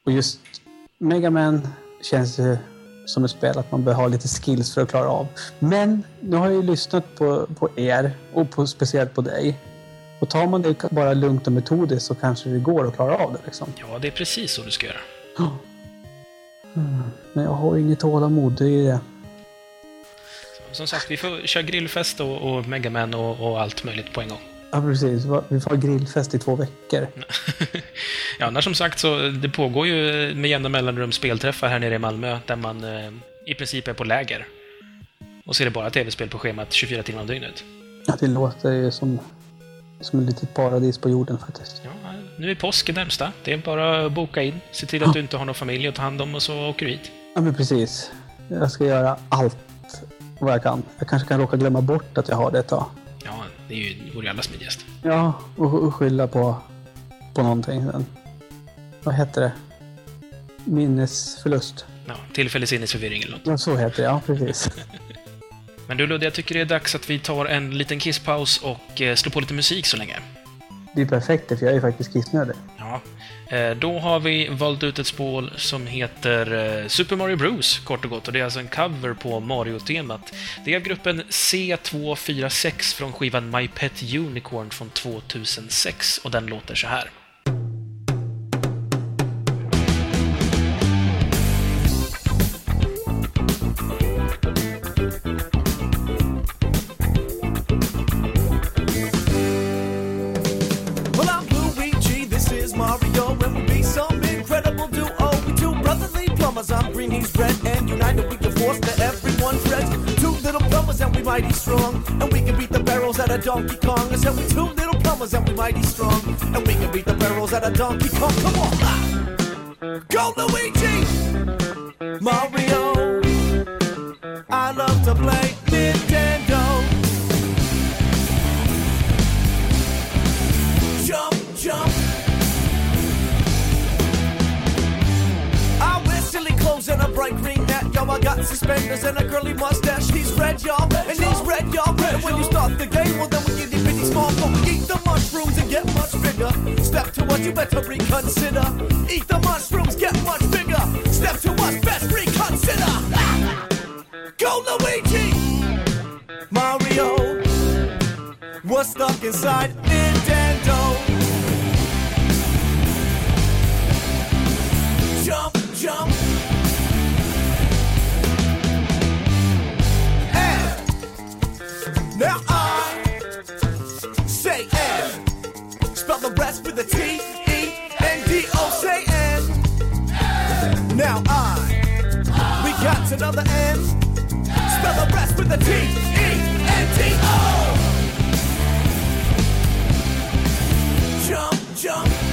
Och just Mega Man känns ju som ett spel att man behöver ha lite skills för att klara av. Men nu har jag ju lyssnat på, på er och på, speciellt på dig. Och tar man det bara lugnt och metodiskt så kanske det går att klara av det. Liksom. Ja, det är precis så du ska göra. Mm. [gasps] Men jag har inget tålamod, det är det. Som sagt, vi får köra grillfest och, och Mega Man och, och allt möjligt på en gång. Ja, precis. Vi får ha grillfest i två veckor. [laughs] ja, annars som sagt så det pågår ju med jämna mellanrum spelträffar här nere i Malmö där man eh, i princip är på läger. Och så är det bara tv-spel på schemat 24 timmar om dygnet. Ja, det låter ju som, som ett litet paradis på jorden faktiskt. Ja, nu är påsk närmsta. Det är bara att boka in. Se till att du inte har någon familj att ta hand om och så åker du hit. Ja, men precis. Jag ska göra allt vad jag kan. Jag kanske kan råka glömma bort att jag har det ett tag. Det är ju, det vore ju allra smidigast. Ja, och, och skylla på, på någonting. sen. Vad heter det? Minnesförlust. Ja, tillfällig sinnesförvirring eller något. Ja, så heter det. Ja, precis. [laughs] Men du Ludde, jag tycker det är dags att vi tar en liten kisspaus och eh, slår på lite musik så länge. Det är perfekt, för jag är faktiskt kissnödig. Ja. Eh, då har vi valt ut ett spår som heter eh, Super Mario Bros, kort och gott. Och det är alltså en cover på Mario-temat. Det är av gruppen C246 från skivan My Pet Unicorn från 2006. Och den låter så här. Mighty strong, and we can beat the barrels out of Donkey Kong. I said we two little plumbers and we mighty strong, and we can beat the barrels out of Donkey Kong. Come on, ah! go Luigi, Mario. Suspenders and a curly mustache. He's red, y'all, and he's red, y'all. And when you start the game, well, then we get itty bitty small, we eat the mushrooms and get much bigger. Step to us, you better reconsider. Eat the mushrooms, get much bigger. Step to us, best reconsider. [laughs] Go Luigi, Mario. We're stuck inside Nintendo. Spell the rest with a T E N D O say. Now I we got another N. Spell the rest with a T E N T O. Jump, jump.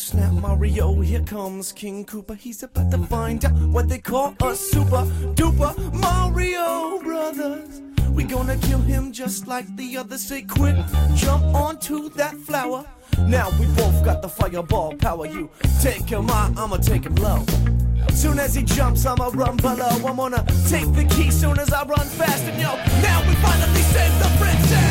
Snap Mario, here comes King Koopa. He's about to find out what they call a super duper Mario Brothers. We gonna kill him just like the others say quick. Jump onto that flower. Now we both got the fireball power. You take him high, I'ma take him low. Soon as he jumps, I'ma run below. I'm gonna take the key soon as I run fast. And yo, now we finally save the princess.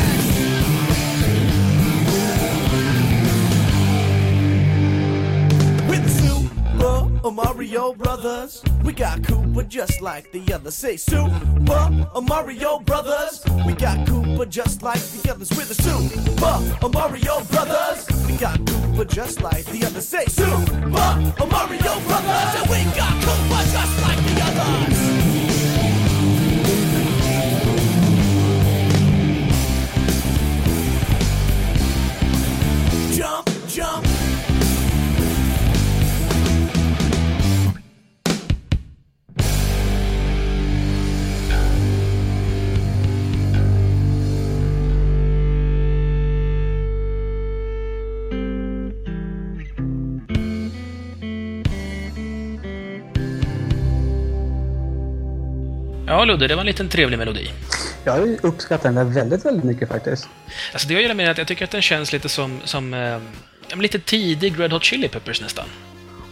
Super Mario Brothers, we got Koopa just like the others. Say Super Mario Brothers, we got Koopa just like the others. With the Super Mario Brothers, we got Koopa just like the others. Say Super Mario Brothers, and we got Koopa Ja, Ludde, det var en liten trevlig melodi. Jag uppskattar den där väldigt, väldigt mycket faktiskt. Alltså det jag gillar med den är att jag tycker att den känns lite som, som eh, lite tidig Red Hot Chili Peppers nästan.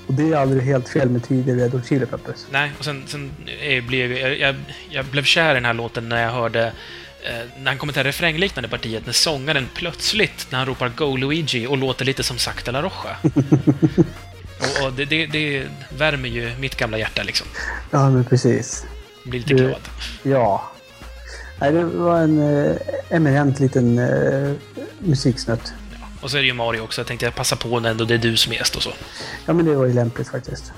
Och det är aldrig helt fel med tidigare Red Hot Chili Peppers. Nej, och sen, sen eh, blev jag, jag, jag blev kär i den här låten när jag hörde eh, när han kommer till det refrängliknande partiet, när sångaren plötsligt, när han ropar Go Luigi och låter lite som de la Rocha. [laughs] och och det, det, det värmer ju mitt gamla hjärta liksom. Ja, men precis. Blir lite glad. Ja. Nej, det var en eh, eminent liten eh, musiksnutt. Och så är det ju Mario också, jag tänkte jag passa på när ändå det är du som är gäst och så. Ja, men det var ju lämpligt faktiskt.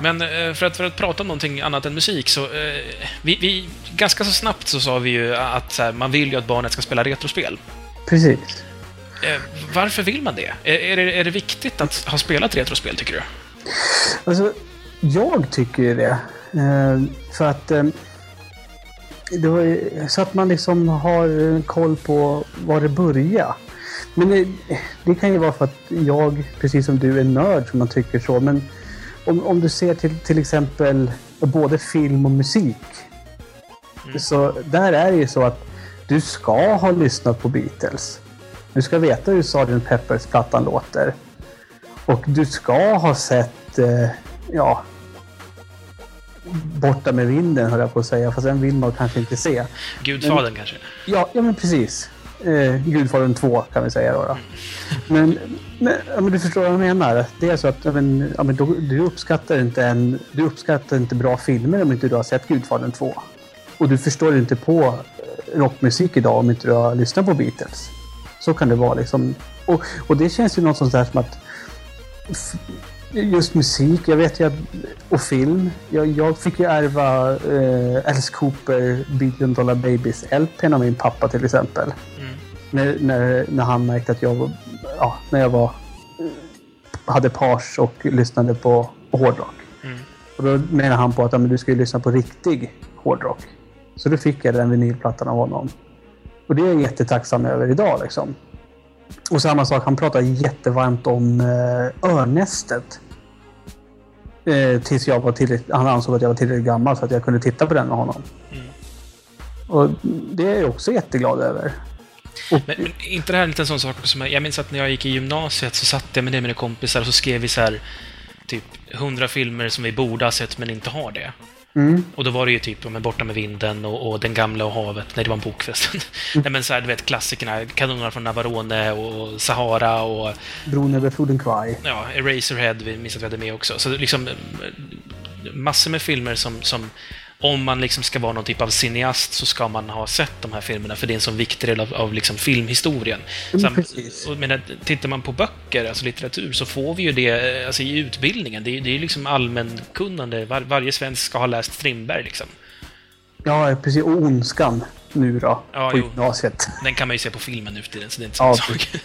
Men eh, för att, för att prata om någonting annat än musik så... Eh, vi, vi, ganska så snabbt så sa vi ju att här, man vill ju att barnet ska spela retrospel. Precis. Eh, varför vill man det? Är, är det? är det viktigt att ha spelat retrospel, tycker du? Alltså, jag tycker ju det. Eh, för att... Eh, det var ju, så att man liksom har eh, koll på var det börjar. Men det, det kan ju vara för att jag, precis som du, är nörd som man tycker så. Men om, om du ser till, till exempel både film och musik. Så där är det ju så att du ska ha lyssnat på Beatles. Du ska veta hur Sgt. Peppers-plattan låter. Och du ska ha sett, eh, ja, Borta med vinden höll jag på att säga, fast den vill man kanske inte se. Gudfadern kanske? Ja, ja men precis. Eh, Gudfadern 2 kan vi säga då. då. Men, men, ja, men du förstår vad jag menar. Det är så att ja, men, ja, men du, du, uppskattar inte en, du uppskattar inte bra filmer om inte du har sett Gudfadern 2. Och du förstår inte på eh, rockmusik idag om inte du har lyssnat på Beatles. Så kan det vara liksom. Och, och det känns ju något sånt där som att Just musik, jag vet att, och film. Jag, jag fick ju ärva eh, Alice Cooper Billion Dollar Babies LPn av min pappa till exempel. Mm. När, när, när han märkte att jag var, ja, när jag var, hade pars och lyssnade på, på hårdrock. Mm. Och då menar han på att ja, men du ska ju lyssna på riktig hårdrock. Så då fick jag den vinylplattan av honom. Och det är jag jättetacksam över idag liksom. Och samma sak, han pratar jättevarmt om eh, Örnästet. Eh, tills jag var tillräckligt, han ansåg att jag var tillräckligt gammal så att jag kunde titta på den med honom. Mm. Och det är jag också jätteglad över. Men, men inte det här en liten sån sak som jag, jag minns att när jag gick i gymnasiet så satt jag med det mina kompisar och så skrev vi så här typ 100 filmer som vi borde ha sett men inte har det. Mm, Och då var det ju typ men Borta med vinden och, och Den gamla och havet. Nej, det var en bok förresten. [laughs] Nej, men så här, du vet klassikerna. Kanonerna från Navarone och Sahara och Bron över floden Kwai. ja, Eraserhead, vi minns att vi hade med också. Så liksom massor med filmer som, som om man liksom ska vara någon typ av cineast så ska man ha sett de här filmerna för det är en sån viktig del av, av liksom filmhistorien. Mm, Sam- precis. och, men, tittar man på böcker, alltså litteratur, så får vi ju det eh, alltså, i utbildningen. Det, är- det är ju liksom allmänkunnande. Var, varje svensk ska ha läst Strindberg liksom. Ja, precis. Och Ondskan nu då. Ja, på jo. gymnasiet. Den kan man ju se på filmen nu för tiden, så det är inte Ja, samma sak. [laughs]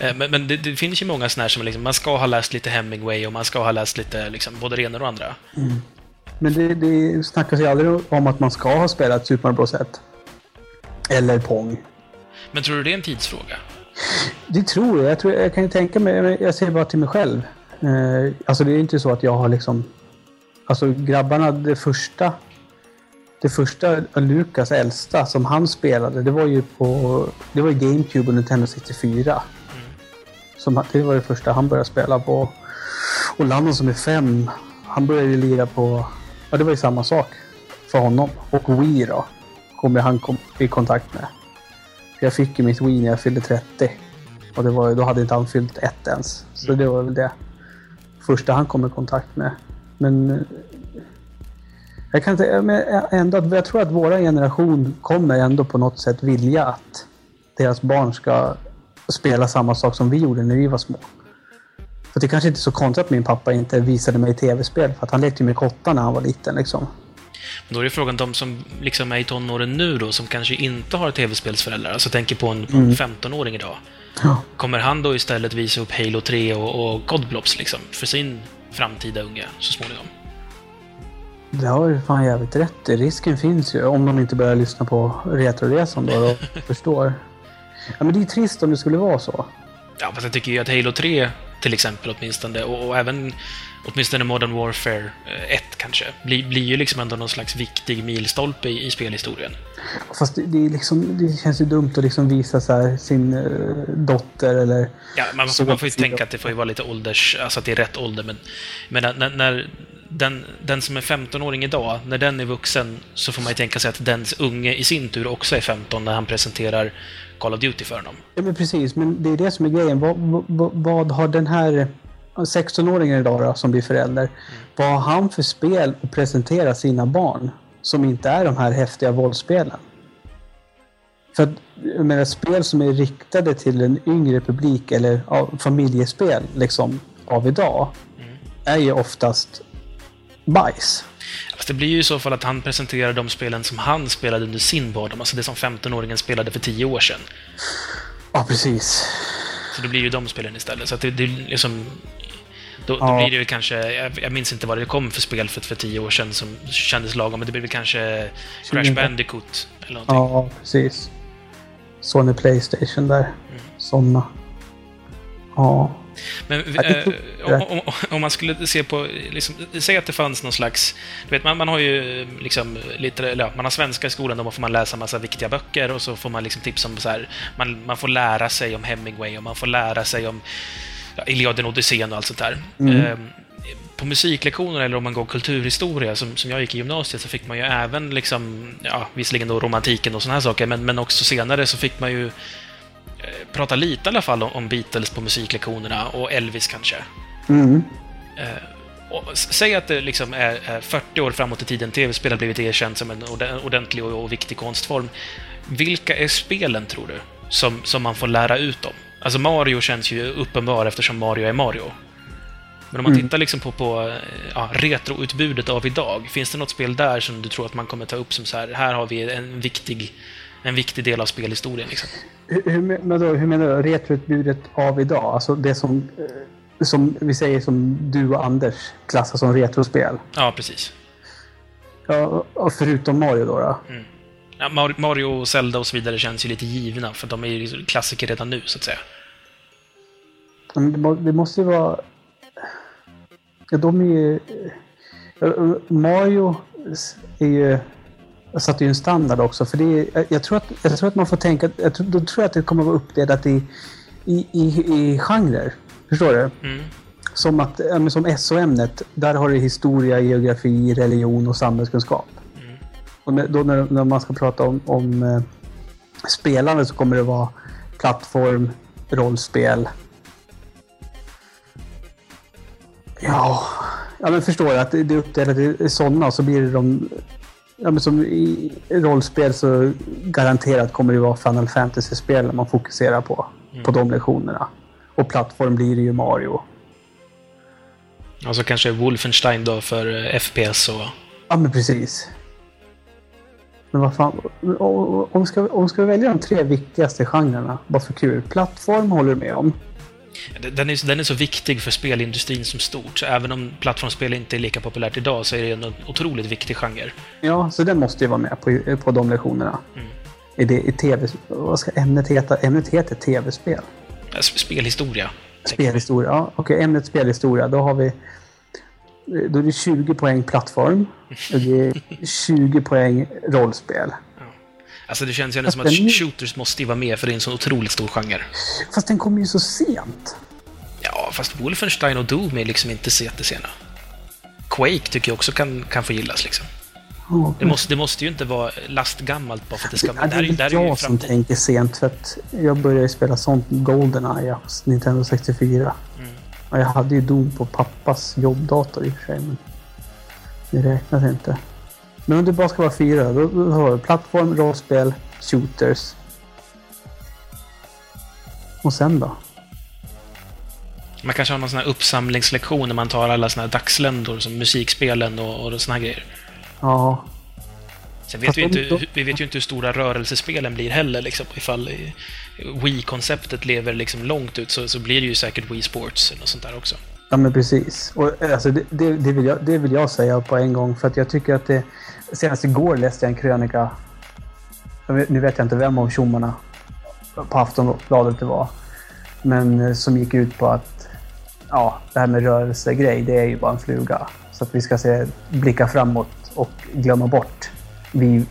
Eh, Men, men det, det finns ju många sådana här som liksom, man ska ha läst lite Hemingway och man ska ha läst lite, liksom, både det ena och det andra. Men det, det snackas ju aldrig om att man ska ha spelat Super Mario Bros 1. Eller Pong. Men tror du det är en tidsfråga? Det tror jag. Jag, tror, jag kan ju tänka mig, jag säger bara till mig själv. Eh, alltså det är inte så att jag har liksom... Alltså grabbarna, det första... Det första, Lukas äldsta, som han spelade, det var ju på... Det var ju GameCube och Nintendo 64. Som, det var det första han började spela på. Och Landon som är fem, han började ju lira på... Ja, det var ju samma sak för honom. Och Wii då, kom han kom i kontakt med. Jag fick ju mitt Wii när jag fyllde 30. Och det var, då hade inte han fyllt ett ens. Så det var väl det första han kom i kontakt med. Men eh, jag kan inte, men ändå, jag tror att vår generation kommer ändå på något sätt vilja att deras barn ska spela samma sak som vi gjorde när vi var små. För det kanske inte är så konstigt att min pappa inte visade mig tv-spel, för att han lekte med kottar när han var liten. Liksom. Men då är det frågan, de som liksom är i tonåren nu då, som kanske inte har tv-spelsföräldrar, alltså tänker på en, på en 15-åring idag. Ja. Kommer han då istället visa upp Halo 3 och, och Godblobs liksom, för sin framtida unge så småningom? Det har du fan jävligt rätt i. Risken finns ju om de inte börjar lyssna på Retroresan då och [laughs] förstår. Ja, men det är trist om det skulle vara så. Ja, fast jag tycker ju att Halo 3 till exempel åtminstone, och, och även åtminstone Modern Warfare 1 kanske, blir, blir ju liksom ändå någon slags viktig milstolpe i, i spelhistorien. Fast det, det, liksom, det känns ju dumt att liksom visa så här sin uh, dotter eller... Ja, man, får, man får ju tänka att det får ju vara lite ålders... Alltså att det är rätt ålder, men... Men när, när den, den som är 15-åring idag, när den är vuxen så får man ju tänka sig att dens unge i sin tur också är 15 när han presenterar Call of Duty för honom. Ja, men precis. Men det är det som är grejen. Vad, vad, vad har den här 16-åringen idag då, som blir förälder, mm. vad har han för spel att presentera sina barn som inte är de här häftiga våldsspelen? För att, jag menar, spel som är riktade till en yngre publik eller ja, familjespel liksom, av idag mm. är ju oftast bajs. Alltså det blir ju i så fall att han presenterar de spelen som han spelade under sin barndom, alltså det som 15-åringen spelade för 10 år sedan. Ja, precis. Så det blir ju de spelen istället. Så det, det liksom... Då, ja. då blir det ju kanske... Jag, jag, minns inte vad det kom för spel för, för tio år sedan som kändes lagom, men det blir väl kanske Crash Bandicoot eller någonting. Ja, precis. Sony Playstation där. Mm. Såna. Ja. Men eh, om, om, man skulle se på, liksom, säg att det fanns någon slags, du vet, man, man har ju liksom lite, eller, ja, man har svenska i skolan, då får man läsa massa viktiga böcker och så får man liksom tips om så här, man, man får lära sig om Hemingway och man får lära sig om ja, Iliaden, Odysseen och allt sånt där. Mm. Eh, på musiklektioner eller om man går kulturhistoria, som, som jag gick i gymnasiet, så fick man ju även liksom, ja, visserligen då romantiken och såna här saker, men, men också senare så fick man ju Eh, prata lite i alla fall om Beatles på musiklektionerna och Elvis kanske. Mm. Eh, och säg att det liksom är 40 år framåt i tiden, tv-spel har blivit erkänt som en ordentlig och viktig konstform. Vilka är spelen, tror du, som, som man får lära ut om? Alltså Mario känns ju uppenbar eftersom Mario är Mario. Men om man mm. tittar liksom på, på ja, retroutbudet av idag, finns det något spel där som du tror att man kommer ta upp som så här, här har vi en viktig en viktig del av spelhistorien. Liksom. Hur, hur, men då, hur menar du? Retroutbudet av idag? Alltså det som, eh, som vi säger som du och Anders klassar som retrospel? Ja, precis. Ja, förutom Mario då? då? Mm. Ja, Mario, Zelda och så vidare känns ju lite givna, för de är ju liksom klassiker redan nu, så att säga. Men det måste ju vara... Ja, de är ju... Mario är ju satte ju en standard också. För det jag, tror att, jag tror att man får tänka... Jag tror, då tror jag att det kommer att vara uppdelat i, i, i, i genrer. Förstår du? Mm. Som, att, som SO-ämnet, där har du historia, geografi, religion och samhällskunskap. Mm. Och då när, när, man ska prata om, om eh, spelande så kommer det vara plattform, rollspel. Ja, ja men förstår jag att det är uppdelat i sådana så blir det de Ja, men som i rollspel så garanterat kommer det vara Final Fantasy-spel man fokuserar på. Mm. På de lektionerna. Och plattform blir det ju Mario. Alltså kanske Wolfenstein då för eh, FPS och... Ja, men precis. Men vad fan. Om ska, om vi ska välja de tre viktigaste genrerna, bara för kul. Plattform håller du med om. Den är, den är så viktig för spelindustrin som stort, så även om plattformsspel inte är lika populärt idag så är det en otroligt viktig genre. Ja, så den måste ju vara med på, på de lektionerna. Mm. Är det i tv... Vad ska ämnet heta? Ämnet heter tv-spel. Spelhistoria. Spelhistoria, ja. Okej, okay, ämnet spelhistoria. Då har vi... Då är det 20 poäng plattform. Och det är 20 poäng rollspel. Alltså det känns ju som att shooters måste ju vara med för det är en så otroligt stor genre. Fast den kommer ju så sent. Ja, fast Wolfenstein och Doom är liksom inte så jättesena. Quake tycker jag också kan, kan få gillas liksom. Ja, Det måste, det måste ju inte vara lastgammalt bara för att det ska... Det här är väl här ju jag som tänker sent för att jag började ju spela sånt Goldeneye på Nintendo 64. Mm. Och jag hade ju Doom på pappas jobbdator i och för sig. Men det räknas inte. Men om det bara ska vara fyra, då, då har du plattform, rollspel, shooters. Och sen då? Man kanske har någon sån här uppsamlingslektion när man tar alla såna här dagsländor som musikspelen och, och såna här grejer. Ja, Sen vet Fast vi, inte, vi vet ju inte hur stora rörelsespelen blir heller. Liksom. Ifall eh, Wii-konceptet lever liksom långt ut så, så blir det ju säkert Wii Sports och sånt där också. Ja men precis. Och, eh, alltså, det, det, det, vill jag, det vill jag säga på en gång för att jag tycker att det... Senast igår läste jag en krönika. Nu vet jag inte vem av tjommarna på Aftonbladet det var. Men eh, som gick ut på att ja, det här med rörelsegrej, det är ju bara en fluga. Så att vi ska se, blicka framåt och glömma bort vi,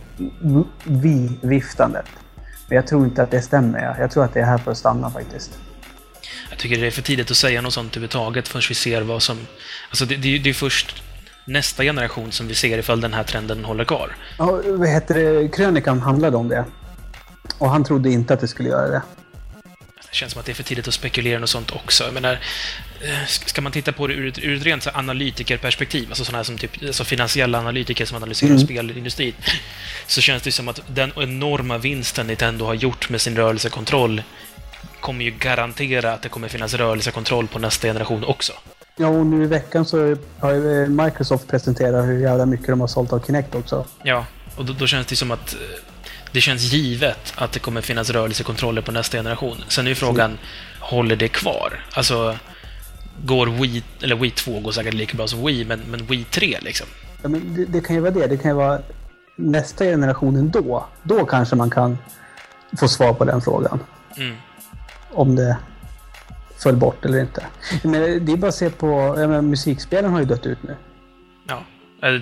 vi viftandet. Men jag tror inte att det stämmer. Jag- tror att det är här för att stanna faktiskt. Jag tycker det är för tidigt att säga något sånt överhuvudtaget förrän vi ser vad som... Alltså det, det, är ju- det är först nästa generation som vi ser ifall den här trenden håller kvar. Ja, vad heter det? Krönikan handlade om det. Och han trodde inte att det skulle göra det. Det känns som att det är för tidigt att spekulera något sånt också. Jag menar, eh, ska man titta på det ur ett, ur ett rent så analytikerperspektiv, alltså sådana som typ, alltså finansiella analytiker som analyserar Mm. spelindustrin, så känns det som att den enorma vinsten Nintendo har gjort med sin rörelsekontroll kommer ju garantera att det kommer finnas rörelsekontroll på nästa generation också. Ja, och nu i veckan så har ju Microsoft presenterat hur jävla mycket de har sålt av Kinect också. Ja, och då, då känns det som att eh, det känns givet att det kommer finnas rörelsekontroller på nästa generation. Sen är ju frågan, håller det kvar? Alltså, går Wii, eller Wii 2 går säkert lika bra som Wii, men, men Wii 3 liksom? Ja, men det, det kan ju vara det. Det kan ju vara nästa generation ändå. Då kanske man kan få svar på den frågan. Mm. Om det föll bort eller inte. Men det är bara att se på... Menar, musikspelen har ju dött ut nu. Ja.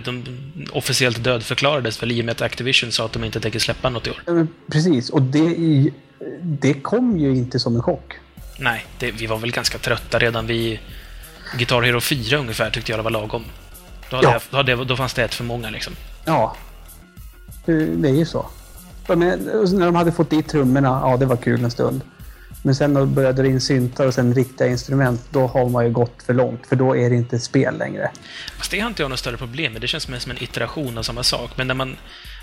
De officiellt dödförklarades väl i och med att Activision sa att de inte tänker släppa något i år. Ja, men precis, och det, det kom ju inte som en chock. Nej, det, vi var väl ganska trötta redan vid Guitar Hero 4 ungefär, tyckte jag det var lagom. Då, hade Ja. jag, då, då fanns det ett för många liksom. Ja. Det, är ju så. Men, när de hade fått dit trummorna, ja det var kul en stund. Men sen när de började dra in syntar och sen riktiga instrument, då har man ju gått för långt. För då är det inte ett spel längre. Fast det har inte jag något större problem med. Det känns mer som en iteration av samma sak. Men när man...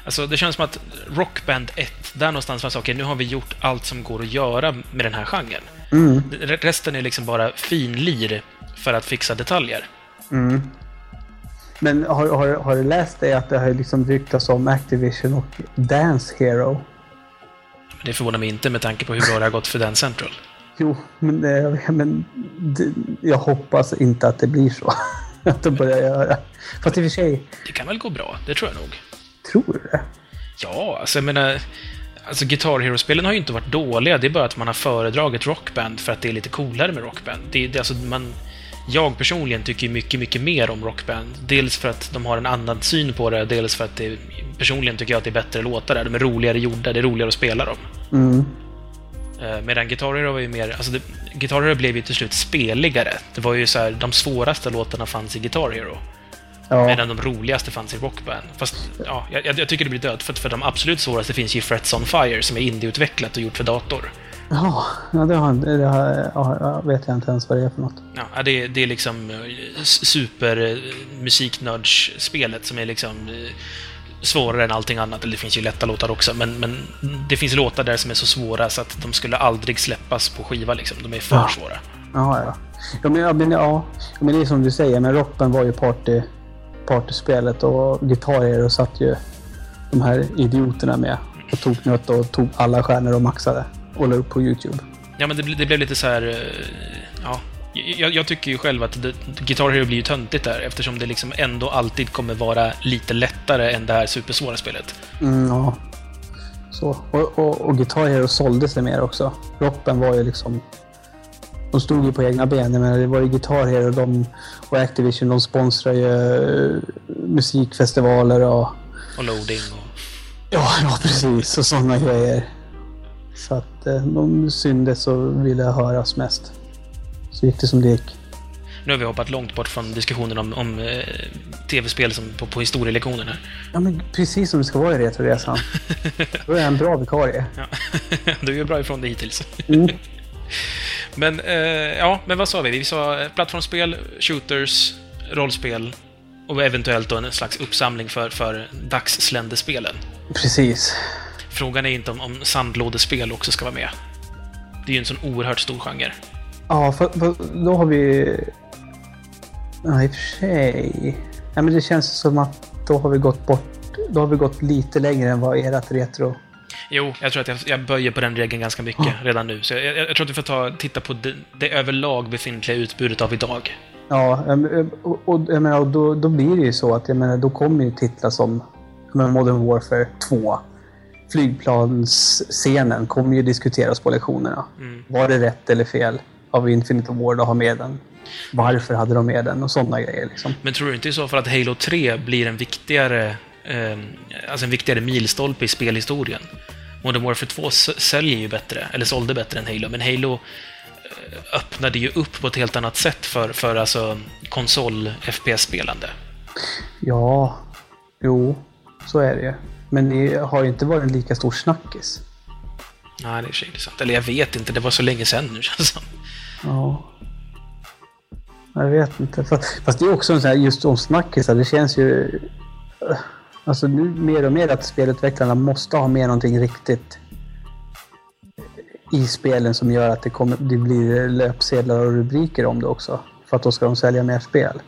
Alltså, det känns som att Rockband 1, där någonstans det okej, nu har vi gjort allt som går att göra med den här genren. Mm. Re- Resten är liksom bara finlir för att fixa detaljer. Mm. Men har, har, har du läst det att det har liksom ryktats om Activision och Dance Hero? Det förvånar mig inte med tanke på hur bra det har gått för Dan Central. Jo, men, eh, men jag hoppas inte att det blir så. [laughs] att de börjar göra. Fast i och för sig, Det kan väl gå bra, det tror jag nog. tror du det? Ja, alltså jag menar... Alltså Guitar Hero-spelen har ju inte varit dåliga, det är bara att man har föredragit Rockband för att det är lite coolare med Rockband. Det, det, alltså man, jag personligen tycker mycket, mycket mer om Rockband. Dels för att de har en annan syn på det, dels för att det, personligen tycker jag att det är bättre låtar där. De är roligare gjorda, det är roligare att spela dem. Mm. Eh, Medan Guitar Hero var ju mer... Alltså det, Guitar Hero blev ju till slut speligare. Det var ju så här, de svåraste låtarna fanns i Guitar Hero. Ja. Medan de roligaste fanns i Rockband. Fast ja, jag, jag tycker det blir död för, för de absolut svåraste finns ju i Frets on Fire som är indieutvecklat och gjort för dator. Ja, ja, det, har, det har, ja, vet jag inte ens vad det är för något. Ja, det, det är liksom eh, s- super eh, musiknördsspelet som är liksom eh, svårare än allting annat. Eller det finns ju lätta låtar också, men, men det finns låtar där som är så svåra så att de skulle aldrig släppas på skiva liksom. De är för Ja. svåra. Ja, ja. Ja, men, ja, men, ja. men det är som du säger, men Rockband var ju party, partyspelet och Guitar Hero satt ju de här idioterna med och tog nöt och tog alla stjärnor och maxade och la upp på YouTube. Ja, men det, det blev lite så här... eh, Ja, jag, jag tycker ju själv att det, Guitar Hero blir ju töntigt där eftersom det liksom ändå alltid kommer vara lite lättare än det här supersvåra spelet. Mm, ja. Så. Och, och, och Guitar Hero sålde sig mer också. Rockband var ju liksom... De stod ju på egna ben. Jag menar, det var ju Guitar Hero de, och Activision. De sponsrar ju eh, musikfestivaler och... Och loading och... Ja, ja precis. Och sådana grejer. Så att eh, de syndes och ville höras mest. så gick det som det gick. Nu har vi hoppat långt bort från diskussionen om, om eh, tv-spel som på, på historielektionen här. Ja, men precis som det ska vara i Retroresan. [laughs] Då är jag en bra vikarie. Ja. [laughs] du är bra ifrån det hittills. Mm. [laughs] Men, eh, ja, men vad sa vi? Vi sa eh, plattformsspel, shooters, rollspel och eventuellt då en slags uppsamling för, för dagssländerspelen. Precis. Frågan är inte om, om sandlådespel också ska vara med. Det är ju en sån oerhört stor genre. Ja, för, för då har vi... Ja, i och för sig. Ja, men det känns som att då har vi gått bort... Då har vi gått lite längre än vad ert retro... Jo, jag tror att jag, jag böjer på den regeln ganska mycket Ja. redan nu. Så jag, jag, jag tror att vi får ta, titta på det, det överlag befintliga utbudet av idag. Ja, em, och, och jag menar, då, då blir det ju så att jag menar, då kommer ju titlar som Modern Warfare 2. Flygplansscenen kommer ju diskuteras på lektionerna. Mm. Var det rätt eller fel av Infinite Ward att ha med den? Varför hade de med den? Och sådana grejer. Liksom. Men tror du inte i så fall att Halo 3 blir en viktigare, eh, alltså en viktigare milstolpe i spelhistorien? Modern Warfare 2 s- säljer ju bättre, eller sålde bättre än Halo, men Halo eh, öppnade ju upp på ett helt annat sätt för, för alltså konsol-FPS-spelande. Ja, jo, så är det ju. Men det har ju inte varit en lika stor snackis. Nej, det är inte sant. Eller jag vet inte, det var så länge sedan nu [laughs] känns det som. Ja. Jag vet inte. Fast, fast det är också en sån här, just om snackisar, det känns ju... eh, Alltså nu mer och mer att spelutvecklarna måste ha med någonting riktigt i spelen som gör att det, kommer, det blir löpsedlar och rubriker om det också. För att då ska de sälja mer spel.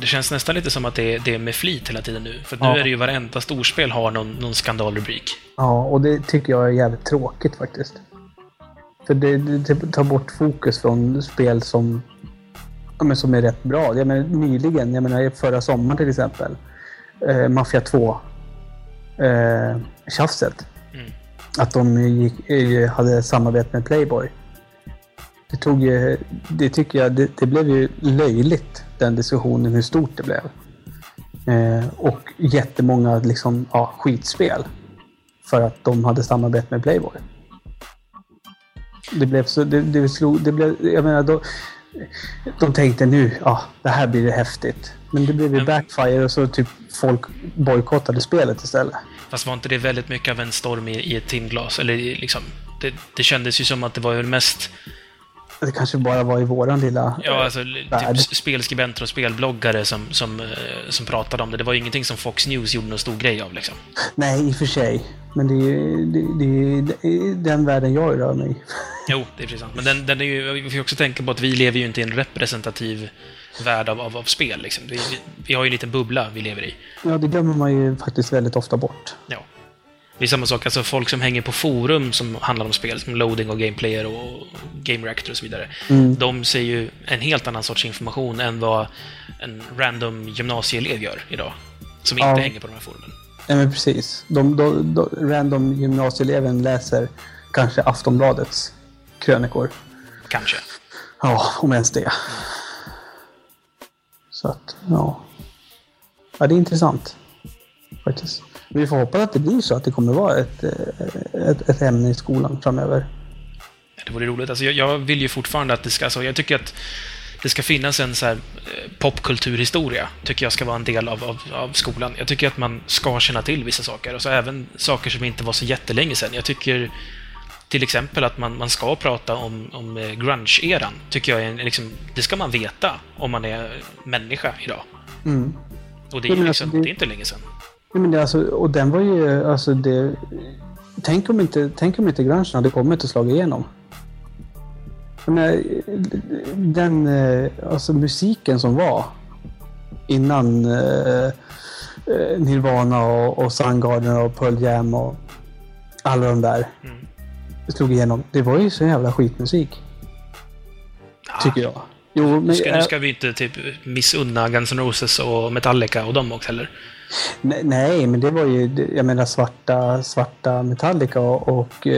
Det känns nästan lite som att det är, det är med flit hela tiden nu. För att nu Ja. är det ju varenda storspel har någon, någon skandalrubrik. Ja, och det tycker jag är jävligt tråkigt faktiskt. För det, det, det tar bort fokus från spel som, ja, men som är rätt bra. Jag menar, nyligen, jag menar förra sommaren till exempel, eh, Mafia 2, eh, tjafset. Mm. Att de gick, eh, hade samarbete med Playboy. Det tog ju, det tycker jag, det, det blev ju löjligt den diskussionen hur stort det blev. Eh, och jättemånga liksom, ja, skitspel. För att de hade samarbete med Playboy. Det blev så, det, det slog, det blev, jag menar då, de tänkte nu, ja, det här blir det häftigt. Men det blev ju backfire och så typ folk bojkottade spelet istället. Fast var inte det väldigt mycket av en storm i, i ett timglas? Eller liksom, det, det kändes ju som att det var väl mest Det kanske bara var i våran lilla... Ja, alltså värld. typ spelskribenter och spelbloggare som, som, eh, som pratade om det. Det var ju ingenting som Fox News gjorde någon stor grej av liksom. Nej, i och för sig. Men det är ju det, det, det är den världen jag rör mig i. Jo, det är precis sant. Men den, den är ju, vi får också tänka på att vi lever ju inte i en representativ värld av, av, av spel. Liksom. Vi, vi, vi har ju en liten bubbla vi lever i. Ja, det glömmer man ju faktiskt väldigt ofta bort. Ja. Det är samma sak, alltså folk som hänger på forum som handlar om spel, som loading och gameplayer och game reactor och så vidare. Mm. De ser ju en helt annan sorts information än vad en random gymnasieelev gör idag. Som inte Ja. hänger på de här forumen. Nej, men precis. De, de, de, random gymnasieeleven läser kanske Aftonbladets krönikor. Kanske. Ja, om ens det. Så att, ja. Ja, det är intressant. Faktiskt. Vi får hoppas att det blir så att det kommer vara ett, eh, ett, ett ämne i skolan framöver. Det vore roligt. Alltså, jag, jag vill ju fortfarande att det ska... Alltså, jag tycker att det ska finnas en så här eh, popkulturhistoria. Tycker jag ska vara en del av, av, av skolan. Jag tycker att man ska känna till vissa saker. Och så även saker som inte var så jättelänge sedan. Jag tycker till exempel att man, man ska prata om, om eh, grunge-eran. Tycker jag är en, liksom, Det ska man veta om man är människa idag. Mm. Och det är, liksom, alltså, det är inte länge sedan. Ja, men det, alltså, och den var ju, alltså det... Tänk om inte, tänk om inte grungen hade kommit och slagit igenom. Menar, den, eh, alltså musiken som var innan eh, eh, Nirvana och, och Soundgarden och Pearl Jam och alla de där Mm. slog igenom. Det var ju så jävla skitmusik, Ah, tycker jag. Jo, Nu men, ska, nu ska vi inte typ missunna Guns N' Roses och Metallica och dem också heller. Nej, nej, men det var ju, jag menar svarta, svarta Metallica och, och uh,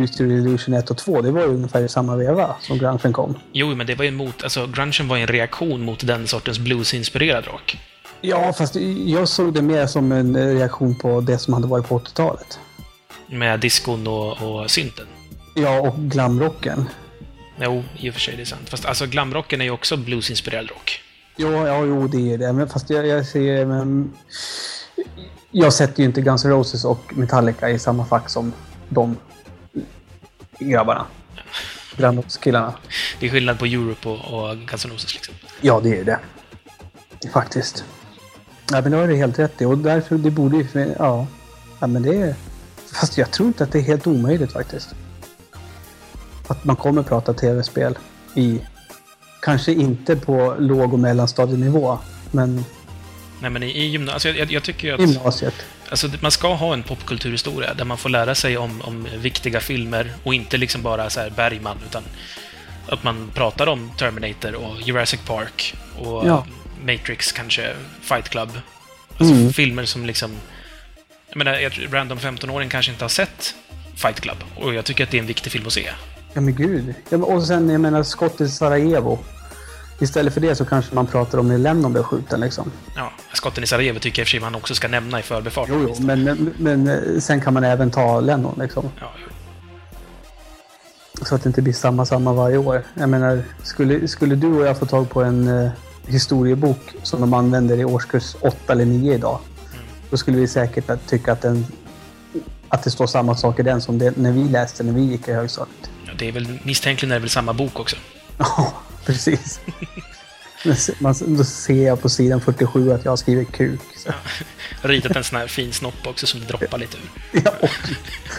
Use Your Illusion 1 och 2. Det var ju ungefär i samma veva som grungen kom. Jo, men det var ju emot, alltså grungen var ju en reaktion mot den sortens blues-inspirerad rock. Ja, fast jag såg det mer som en eh, reaktion på det som hade varit på 80-talet. Med diskon och, och synten. Ja, och glamrocken. Jo, i och för sig, det är sant. Fast alltså, glamrocken är ju också bluesinspirerad rock. Jo, ja, jo, det är det. Men fast jag, jag ser... Men, jag sätter ju inte Guns N' Roses och Metallica i samma fack som de grabbarna. Grannrockskillarna. Det är skillnad på Europe och, och Guns N' Roses liksom. Ja, det är det. Faktiskt. Ja, men det har du helt rätt i. Och därför, det borde ju... Ja. ja, men det är... Fast jag tror inte att det är helt omöjligt faktiskt. Att man kommer prata tv-spel i... Kanske inte på låg och mellanstadienivå, men Nej, men i, i gymnasiet... Alltså, jag, jag tycker att... gymnasiet. Alltså, man ska ha en popkulturhistoria där man får lära sig om, om viktiga filmer och inte liksom bara så här Bergman, utan att man pratar om Terminator och Jurassic Park och Ja. Matrix kanske, Fight Club. Alltså Mm. filmer som liksom... Jag menar, random 15-åring kanske inte har sett Fight Club och jag tycker att det är en viktig film att se. Ja men gud. Ja, och sen, jag menar, skottet i Sarajevo. Istället för det så kanske man pratar om när Lennon blev skjuten liksom. Ja, skotten i Sarajevo tycker jag i och för sig man också ska nämna i förbifarten. Jo, jo, men, men, men eh, sen kan man även ta Lennon liksom. Ja. Så att det inte blir samma, samma varje år. Jag menar, skulle, skulle du och jag få tag på en eh, historiebok som de använder i årskurs 8 eller 9 idag. Då skulle vi säkert tycka att, den, att det står samma sak i den som det, när vi läste när vi gick i högstadiet. Ja, det är väl misstänkligen är det väl samma bok också. Ja, precis. Då ser jag på sidan 47 att jag har skrivit kuk. Har ritat en sån här fin snopp också som det droppar lite ur. Ja,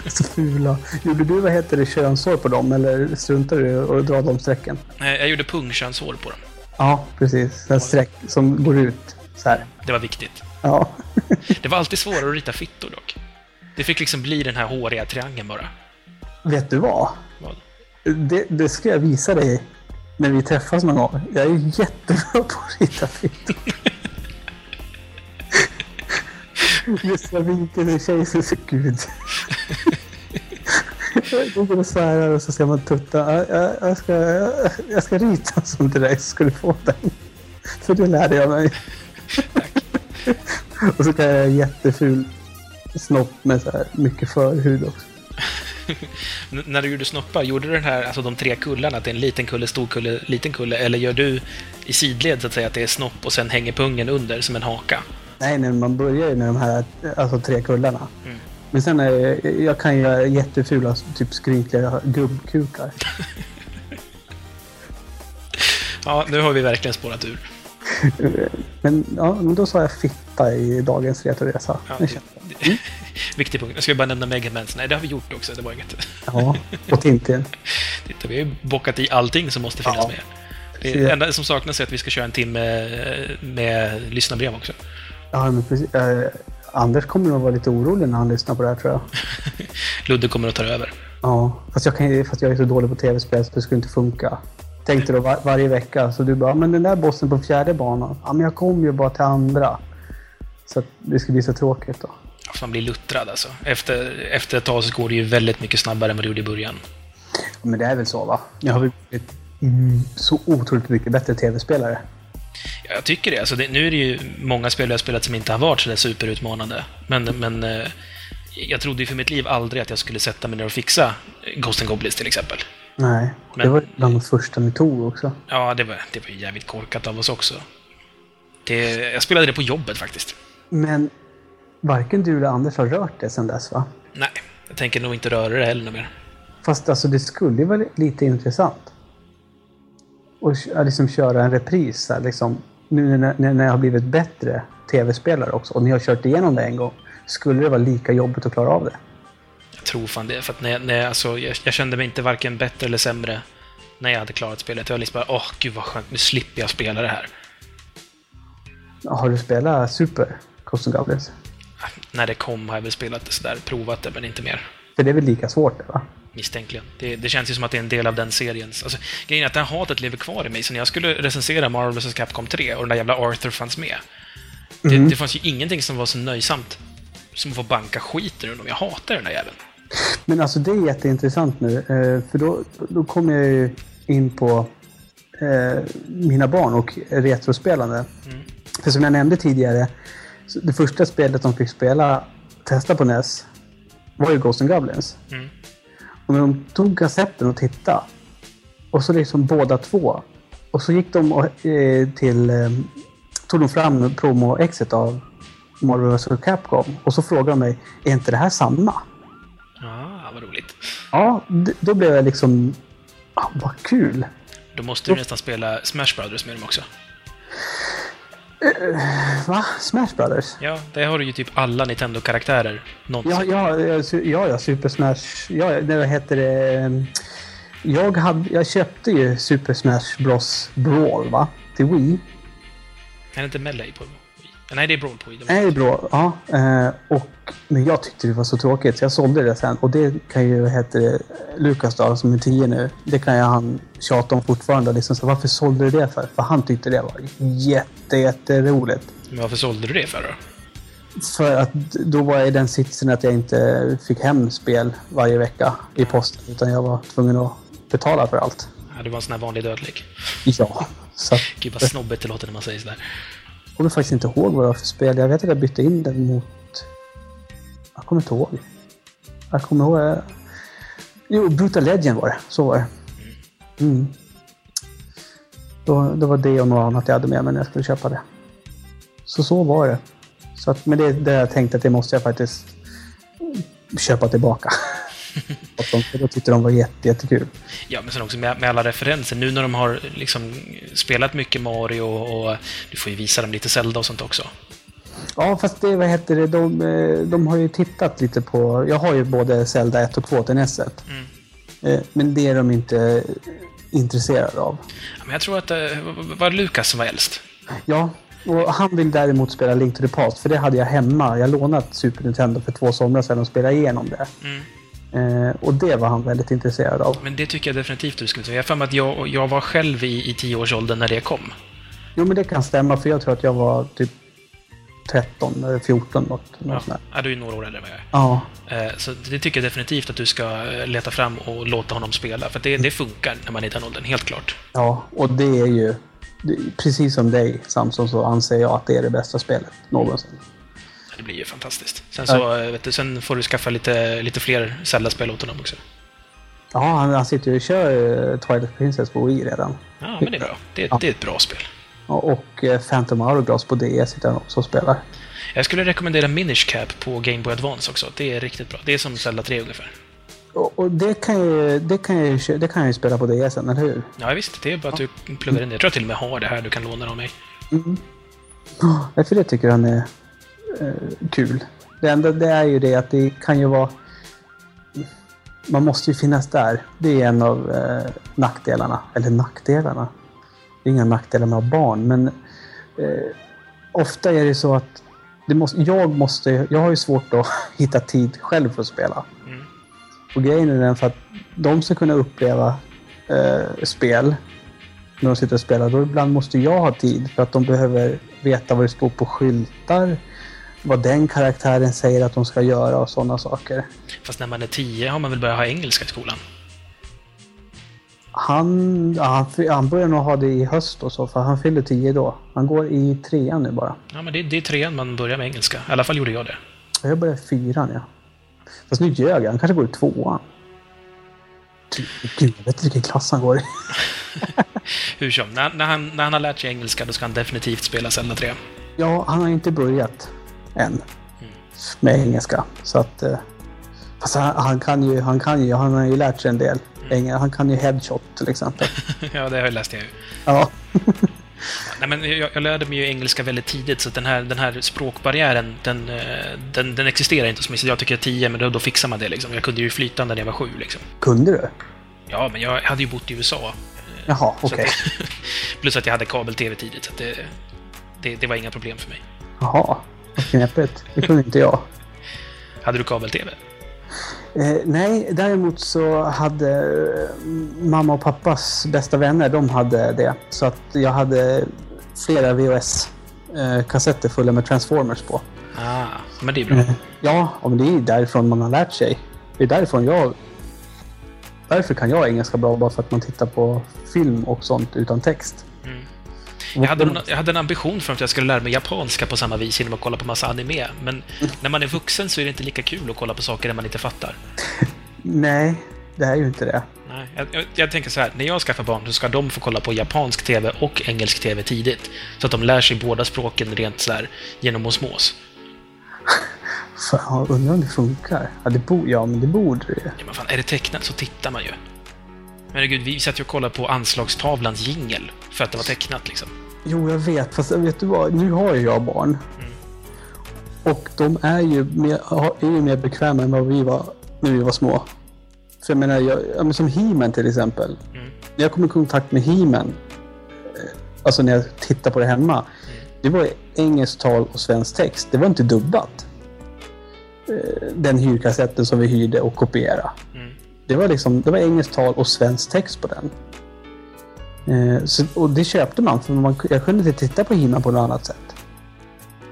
så fula. Gjorde du, vad heter det, könshår på dem eller struntade du att dra de strecken? Jag gjorde pungkönshår på dem. Ja, precis. En streck som går ut så här. Det var viktigt. Ja. Det var alltid svårare att rita fittor dock. Det fick liksom bli den här håriga triangeln bara. Vet du vad? Det, det ska jag visa dig när vi träffas någon gång. Jag är jättebra på att rita fittor. [laughs] Just jag tjej så så gud. Jag går och svärar och så ska man tutta. Jag, jag, jag, ska, jag, jag ska rita sån till dig så ska du få den. För det lärde jag mig. Och så kan jag göra jätteful snopp med så här mycket förhud också. När du gjorde snoppar, gjorde du den här, alltså de tre kullarna, att det är en liten kulle, stor kulle, liten kulle, eller gör du i sidled så att säga att det är snopp och sen hänger pungen under som en haka? Nej, nej, man börjar ju med de här alltså, tre kullarna. Mm. Men sen är jag, jag kan göra jättefula, typ skrynkliga gubbkukar. [laughs] Ja, nu har vi verkligen spårat ur. [laughs] Men, ja, men då sa jag fitta i dagens retoresa. Ja, det, [laughs] viktig punkt. Jag ska bara nämna Megamans. Nej, det har vi gjort också. Det var inget. Ja, och Tintin. [laughs] Titta, vi har ju bockat i allting som måste finnas Ja. med. Det enda som saknas är att vi ska köra en timme eh, med lyssnarbrev också. Ja, men precis. Eh, Anders kommer nog vara lite orolig när han lyssnar på det här tror jag. Ludde kommer att ta över. Ja, fast jag, kan, fast jag är så dålig på tv-spel så det skulle inte funka. Tänkte då var, varje vecka, så du bara, men den där bossen på fjärde banan, ja men jag kom ju bara till andra. Så att det skulle bli så tråkigt då. Man blir luttrad alltså. Efter, efter ett tag så går det ju väldigt mycket snabbare än vad det gjorde i början. Men det är väl så va? Jag har väl blivit mm, så otroligt mycket bättre tv-spelare. Ja, Jag tycker det. Alltså det. Nu är det ju många spel jag har spelat som inte har varit sådär superutmanande. Men, men eh, jag trodde ju för mitt liv aldrig att jag skulle sätta mig ner och fixa Ghost and Goblins till exempel. Nej, Men- det var bland de första ni tog också. Ja, det var, det var jävligt korkat av oss också. Det, jag spelade det på jobbet faktiskt. Men varken du eller Anders har rört det sedan dess va? Nej, jag tänker nog inte röra det heller mer. Fast alltså det skulle ju vara lite intressant. Och liksom köra en repris här, liksom. Nu när, när jag har blivit bättre tv-spelare också och ni har kört igenom det en gång. Skulle det vara lika jobbigt att klara av det? Tror fan det. För att när, när, alltså, jag, jag kände mig inte varken bättre eller sämre när jag hade klarat spelet. Jag var liksom bara, åh gud vad skönt, nu slipper jag spela det här. Har du spelat Super and Goblins? När det kom har jag väl spelat det sådär, provat det, men inte mer. För det är väl lika svårt va? Misstänkligen. Det, det känns ju som att det är en del av den seriens... Alltså, grejen är att det här hatet lever kvar i mig, så när jag skulle recensera Marvel vs. Capcom 3 och den där jävla Arthur fanns med. Det, det fanns ju ingenting som var så nöjsamt som att få banka skiten ur dem. Jag hatar den där jäveln. Men alltså det är jätteintressant nu. eh, För då, då kommer jag ju in på eh, mina barn och retrospelande. För som jag nämnde tidigare, det första spelet de fick spela, testa på NES, var ju Ghost and Goblins. Mm. Och när de tog kassetten och tittade, Och så liksom båda två. Och så gick de och, eh, till... Eh, tog de fram promo-exet av Marvel vs Capcom. Och så frågade de mig, är inte det här samma? Ja, då blev jag liksom... Ah, vad kul! Då måste du nästan spela Smash Brothers med dem också. Va? Smash Brothers? Ja, där har du ju typ alla Nintendo-karaktärer. Ja, ja, ja, ja, Super Smash. Ja, det heter det? ehm, Jag, hade, jag köpte ju Super Smash Bros Brawl, va? Till Wii. Är det inte Melee på? Nej, det är Brawl på Wii. Nej, bra. Ja. eh, Och, men jag tyckte det var så tråkigt så jag sålde det sen. Och det kan ju, heter det, Lukas då, som är tio nu, det kan ju han tjata om fortfarande. Liksom, så varför sålde du det för? För han tyckte det var jätte, jätteroligt. Men varför sålde du det för då? För att då var jag i den sitsen att jag inte fick hem spel varje vecka i posten. Utan jag var tvungen att betala för allt. Ja, du var en sån här vanlig dödlig. Ja. Så att, Gud vad snobbigt det låter när man säger sådär jag kommer faktiskt inte ihåg vad det var för spel. Jag vet att jag bytte in den mot... Jag kommer inte ihåg. Jag kommer ihåg... Jo, Brutal Legend var det. Så var det. Mm. Då, det var det och något annat jag hade med mig när jag skulle köpa det. Så så var det. Så att, men det, är det jag tänkte att det måste jag faktiskt köpa tillbaka. [laughs] Och de- då tyckte de var jätte, jättekul. Ja, men sen också med, med alla referenser. Nu när de har liksom spelat mycket Mario och du får ju visa dem lite Zelda och sånt också. Ja, fast det, vad heter det, de, eh, de har ju tittat lite på... Jag har ju både Zelda 1 och 2 till NES. Mm. Eh, Men det är de inte intresserade av. Men jag tror att det var Lukas som var äldst. Ja, och han vill däremot spela Link to the Past, för det hade jag hemma. Jag lånat Super Nintendo för två somrar sedan och spelade igenom det. Mm. Eh, och det var han väldigt intresserad av. Men det tycker jag definitivt du skulle säga. Jag har att jag, jag var själv i, i tioårsåldern när det kom. Jo, men det kan stämma, för jag tror att jag var typ 13 eller 14 något. Ja, något där. ja, du är ju några år äldre än jag Ja. Eh, Så det tycker jag definitivt att du ska eh, leta fram och låta honom spela. För det, det funkar när man är i den åldern, helt klart. ja, och det är ju... Precis som dig, Samson, så anser jag att det är det bästa spelet någonsin. Det blir ju fantastiskt. Sen, så, eh, vet du, sen får du skaffa lite, lite fler Zelda-spel åt honom också. Ja, han, han sitter ju och kör eh, Twilight Princess på Wii redan. Ja, men det är bra. Det, det är ett bra spel. Ja, Och eh, Phantom Hourglass på DS sitter han också och spelar. Jag skulle rekommendera Minish Cap på Game Boy Advance också. Det är riktigt bra. Det är som Zelda 3 ungefär. Och, och det, kan ju, det, kan jag ju, det kan jag ju spela på DS, eller hur? Ja, visst. Det är bara att du pluggar in det. Jag tror jag till och med har det här. Du kan låna det av mig. Ja, För det tycker han är kul. Det enda det är ju det att det kan ju vara... Man måste ju finnas där. Det är en av eh, nackdelarna. Eller nackdelarna. Det är inga nackdelar med att ha barn, men eh, ofta är det så att det måste, jag, måste, jag har ju svårt att [laughs] hitta tid själv för att spela. Mm. Och grejen är den för att de ska kunna uppleva eh, spel när de sitter och spelar, då ibland måste jag ha tid för att de behöver veta vad det står på skyltar, vad den karaktären säger att de ska göra och sådana saker. Fast när man är 10 har man väl börjat ha engelska i skolan? Han, ja, han, han börjar nog ha det i höst och så, för han fyller 10 då. Han går i trean nu bara. Ja, men det, det är trean man börjar med engelska. I alla fall gjorde jag det. Jag börjar i fyran, ja. Fast nu ljög jag. Han kanske går i tvåan. Gud, jag vet inte vilken klass han går i. [laughs] Hur som, när, när, han, när han har lärt sig engelska då ska han definitivt spela Zelda 3. Ja, han har inte börjat än med engelska. Så att... Eh, fast han, han kan ju, han kan ju, han har ju lärt sig en del. Engel, han kan ju headshot till exempel. [laughs] ja, det har jag läst jag ju. Ja, [laughs] Nej, men jag, jag lärde mig ju engelska väldigt tidigt, så den här, den här språkbarriären, den, eh, den, den existerar inte hos mig. Så jag tycker att 10, men då, då fixar man det liksom. Jag kunde ju flytande när jag var sju liksom. kunde du? Ja, men jag hade ju bott i USA. Jaha, Så okej. att- [laughs] Plus att jag hade kabel-tv tidigt, så det, det, det var inga problem för mig. Jaha, knepigt. Det kunde inte jag. Hade du kabel-tv? Eh, nej, däremot så hade eh, mamma och pappas bästa vänner, de hade det. Så att jag hade flera VHS-kassetter fulla med Transformers på. Ah, men det är bra. Eh, Ja, om det är därifrån man har lärt sig. Det är därifrån jag... Därför kan jag engelska bra, bara för att man tittar på film och sånt utan text. Jag hade, en, jag hade en ambition för att jag skulle lära mig japanska på samma vis genom att kolla på massa anime. Men när man är vuxen så är det inte lika kul att kolla på saker man inte fattar. Nej, det det är ju inte det. Nej, jag, jag, jag tänker så här, när jag skaffar barn så ska de få kolla på japansk TV och engelsk TV tidigt. Så att de lär sig båda språken rent så här genom osmos. [laughs] Fan, undrar om det funkar. Ja, det, bo, ja, men det borde det ju. Ja, men fan, är det tecknat så tittar man ju. Men herregud, vi satt ju och kollade på anslagstavlans jingel för att det var tecknat liksom. Jo, jag vet. Fast vet du vad? Nu har ju jag barn. Och de är ju mer, är ju mer bekväma än vad vi var när vi var små. För jag menar, jag, ja, men som He-Man till exempel. Mm. När jag kom i kontakt med He-Man, eh, alltså när jag tittar på det hemma. Det var engelskt tal och svensk text. Det var inte dubbat. Eh, Den hyrkassetten som vi hyrde och kopierade. Mm. Det var liksom, det var engelskt tal och svensk text på den. Eh, så, och det köpte man för man, jag kunde inte titta på He-Man på något annat sätt.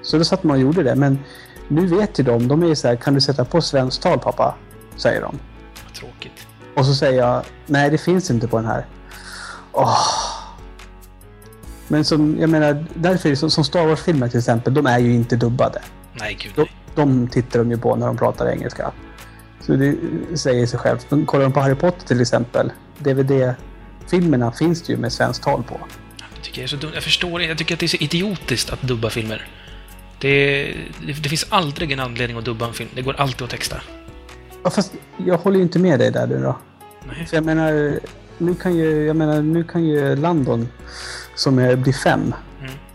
Så då satt man och gjorde det. Men nu vet ju de, de är så här, kan du sätta på svenskt tal pappa? Säger de. Vad tråkigt. Och så säger jag, nej det finns inte på den här. Åh. Men som, jag menar, därför som, som Star Wars-filmer till exempel, de är ju inte dubbade. Nej, gud De, nej. de tittar de ju på när de pratar engelska. Så det säger sig självt. Kollar de på Harry Potter till exempel, DVD-filmerna finns det ju med svenskt tal på. Jag tycker det är så dumt. Jag förstår inte. Jag tycker att det är så idiotiskt att dubba filmer. Det, det, det finns aldrig en anledning att dubba en film. Det går alltid att texta. Ja, fast jag håller ju inte med dig där nu då. Nej. För jag menar, nu kan ju, jag menar, nu kan ju Landon, som är, blir fem.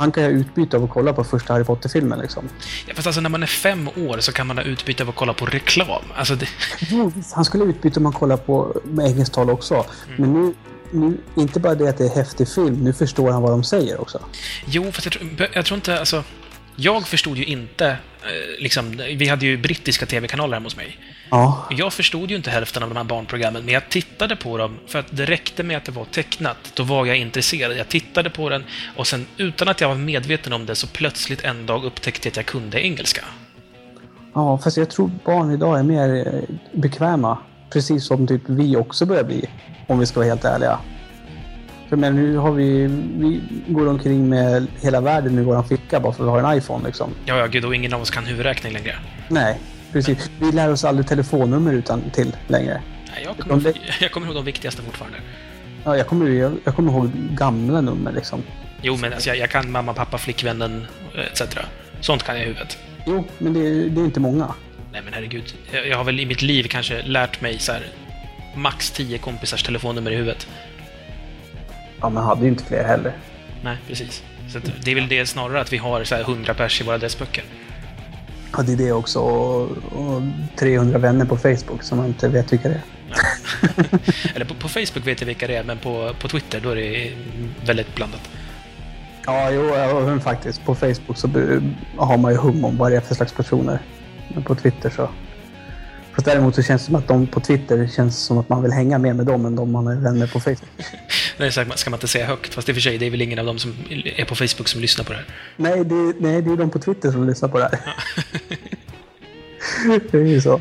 Han kan ju ha utbyte av att kolla på första Harry Potter-filmen liksom. Ja, fast alltså när man är fem år så kan man ha utbyte av att kolla på reklam. Alltså det, Jo, han skulle ha utbyte om han kollar på med engelskt tal också. Men nu, nu, inte bara det att det är häftig film, nu förstår han vad de säger också. Jo, fast jag tror, jag tror inte, alltså... Jag förstod ju inte, liksom, vi hade ju brittiska tv-kanaler hemma hos mig. Ja. Jag förstod ju inte hälften av de här barnprogrammen, men jag tittade på dem för att det räckte med att det var tecknat. Då var jag intresserad. Jag tittade på den och sen, utan att jag var medveten om det, så plötsligt en dag upptäckte jag att jag kunde engelska. Ja, fast jag tror barn idag är mer eh, bekväma. Precis som typ vi också börjar bli. Om vi ska vara helt ärliga. För men nu har vi, vi går omkring med hela världen i våran ficka bara för att vi har en iPhone liksom. Ja, ja, gud, och ingen av oss kan huvudräkning längre. Nej, precis. Vi lär oss aldrig telefonnummer utan till längre. Nej, jag, kommer, De- jag kommer ihåg de viktigaste fortfarande. Ja, jag, kommer, jag, jag kommer ihåg gamla nummer liksom. Jo, men alltså, jag, jag kan mamma, pappa, flickvännen, etc. Sånt kan jag i huvudet. Jo, men det, är- det är inte många. Nej, men herregud. Jag, jag har väl i mitt liv kanske lärt mig så här, max 10 kompisars telefonnummer i huvudet. Ja, men hade ju inte fler heller. Nej, precis. Så det är väl det snarare att vi har så här 100 pers i våra adressböcker. Ja, det är det också. Och, och 300 vänner på Facebook som man inte vet vilka det är. [laughs] Eller på, på Facebook vet jag vilka det är, men på, på Twitter då är det väldigt blandat. Ja, jo, men faktiskt. På Facebook så har man ju hum om vad det är för slags personer. Men på Twitter så... Fast däremot så känns det som att de på Twitter känns som att man vill hänga mer med dem än de man är vänner på Facebook. [laughs] Det är så här, ska man inte säga högt, fast i och för sig, det är väl ingen av dem som är på Facebook som lyssnar på det här. Nej, det, nej, det är de på Twitter som lyssnar på det här. [laughs] det är ju så.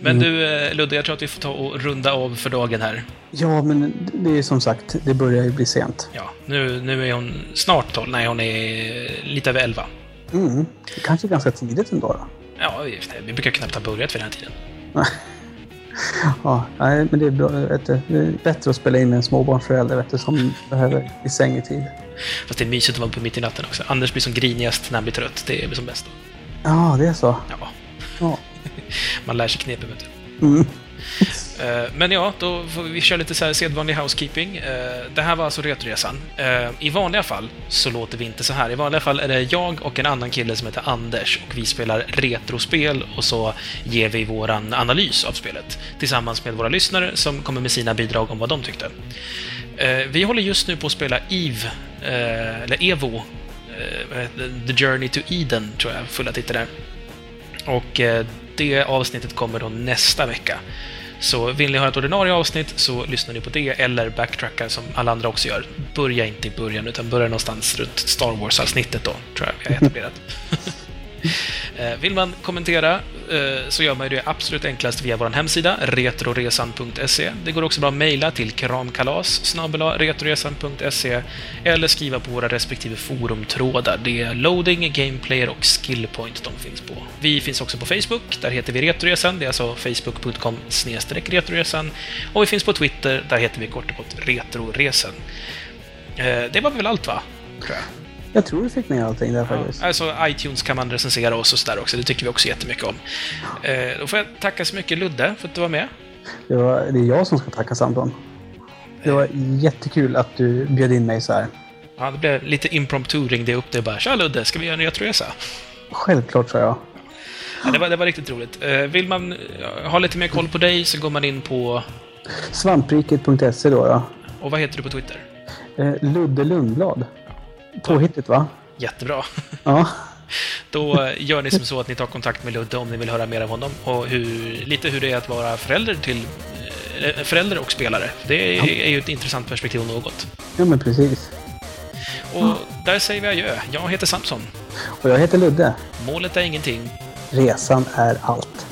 Men du, eh, Ludde, jag tror att vi får ta och runda av för dagen här. Ja, men det är som sagt, det börjar ju bli sent. Ja, nu, nu är hon snart 12. Nej, hon är lite över 11. Mm. Kanske ganska tidigt ändå då. Ja, vi, vi brukar knappt ha börjat vid den här tiden. [laughs] Ja, nej, men det är, bra, vet du, det är bättre att spela in med en småbarnsförälder vet du, som behöver i säng i tid. Fast det är mysigt att vara uppe mitt i natten också. Anders blir som grinigast när han blir trött. Det är som bäst. Ja, det är så. Ja, Ja. [laughs] man lär sig knepen, vet du. Mm. [laughs] Eh, men ja, då får vi köra lite så här sedvanlig housekeeping. Eh, det här var alltså Retresan. Eh, I vanliga fall så låter vi inte så här. I vanliga fall är det jag och en annan kille som heter Anders och vi spelar retrospel och så ger vi våran analys av spelet tillsammans med våra lyssnare som kommer med sina bidrag om vad de tyckte. Vi håller just nu på att spela EVE, eller EVO. The Journey to Eden, tror jag fulla titeln är. Och det avsnittet kommer då nästa vecka. Så vill ni höra ett ordinarie avsnitt så lyssnar ni på det, eller backtrackar som alla andra också gör. Börja inte i början, utan börja någonstans runt Star Wars-avsnittet då, tror jag vi har etablerat. [laughs] Eh, vill man kommentera eh, så gör man det absolut enklast via vår hemsida, retroresan.se. Det går också bra att mejla till kramkalas retroresan.se eller skriva på våra respektive forumtrådar. Det är Loading, Gameplayer och Skillpoint de finns på. Vi finns också på Facebook, där heter vi Retroresan. Det är alltså facebook.com retroresan. Och vi finns på Twitter, där heter vi kort och gott Retroresan. Eh, det var väl allt, va? Tror jag. Jag tror du fick med allting där faktiskt. Ja, alltså iTunes kan man recensera oss och sådär också. Det tycker vi också jättemycket om. Eh, då får jag tacka så mycket Ludde för att du var med. Det, var, det är jag som ska tacka Samson. Det var jättekul att du bjöd in mig så här. Ja, det blev lite impromptu ringde jag upp dig och bara “Tja Ludde, ska vi göra en retroresa?” Självklart, sa jag. Ja, det, var, det var riktigt roligt. Eh, vill man ha lite mer koll på dig så går man in på... Svampriket.se då, då. Och vad heter du på Twitter? Eh, Ludde Lundblad. Påhittigt, va? Jättebra. Ja. [laughs] Då gör ni som så att ni tar kontakt med Ludde om ni vill höra mer av honom och hur, lite hur det är att vara förälder till eh, förälder och spelare. Det är, är ju ett intressant perspektiv om något. Ja, men precis. Och där säger vi adjö. Jag heter Samson. Och jag heter Ludde. Målet är ingenting. Resan är allt.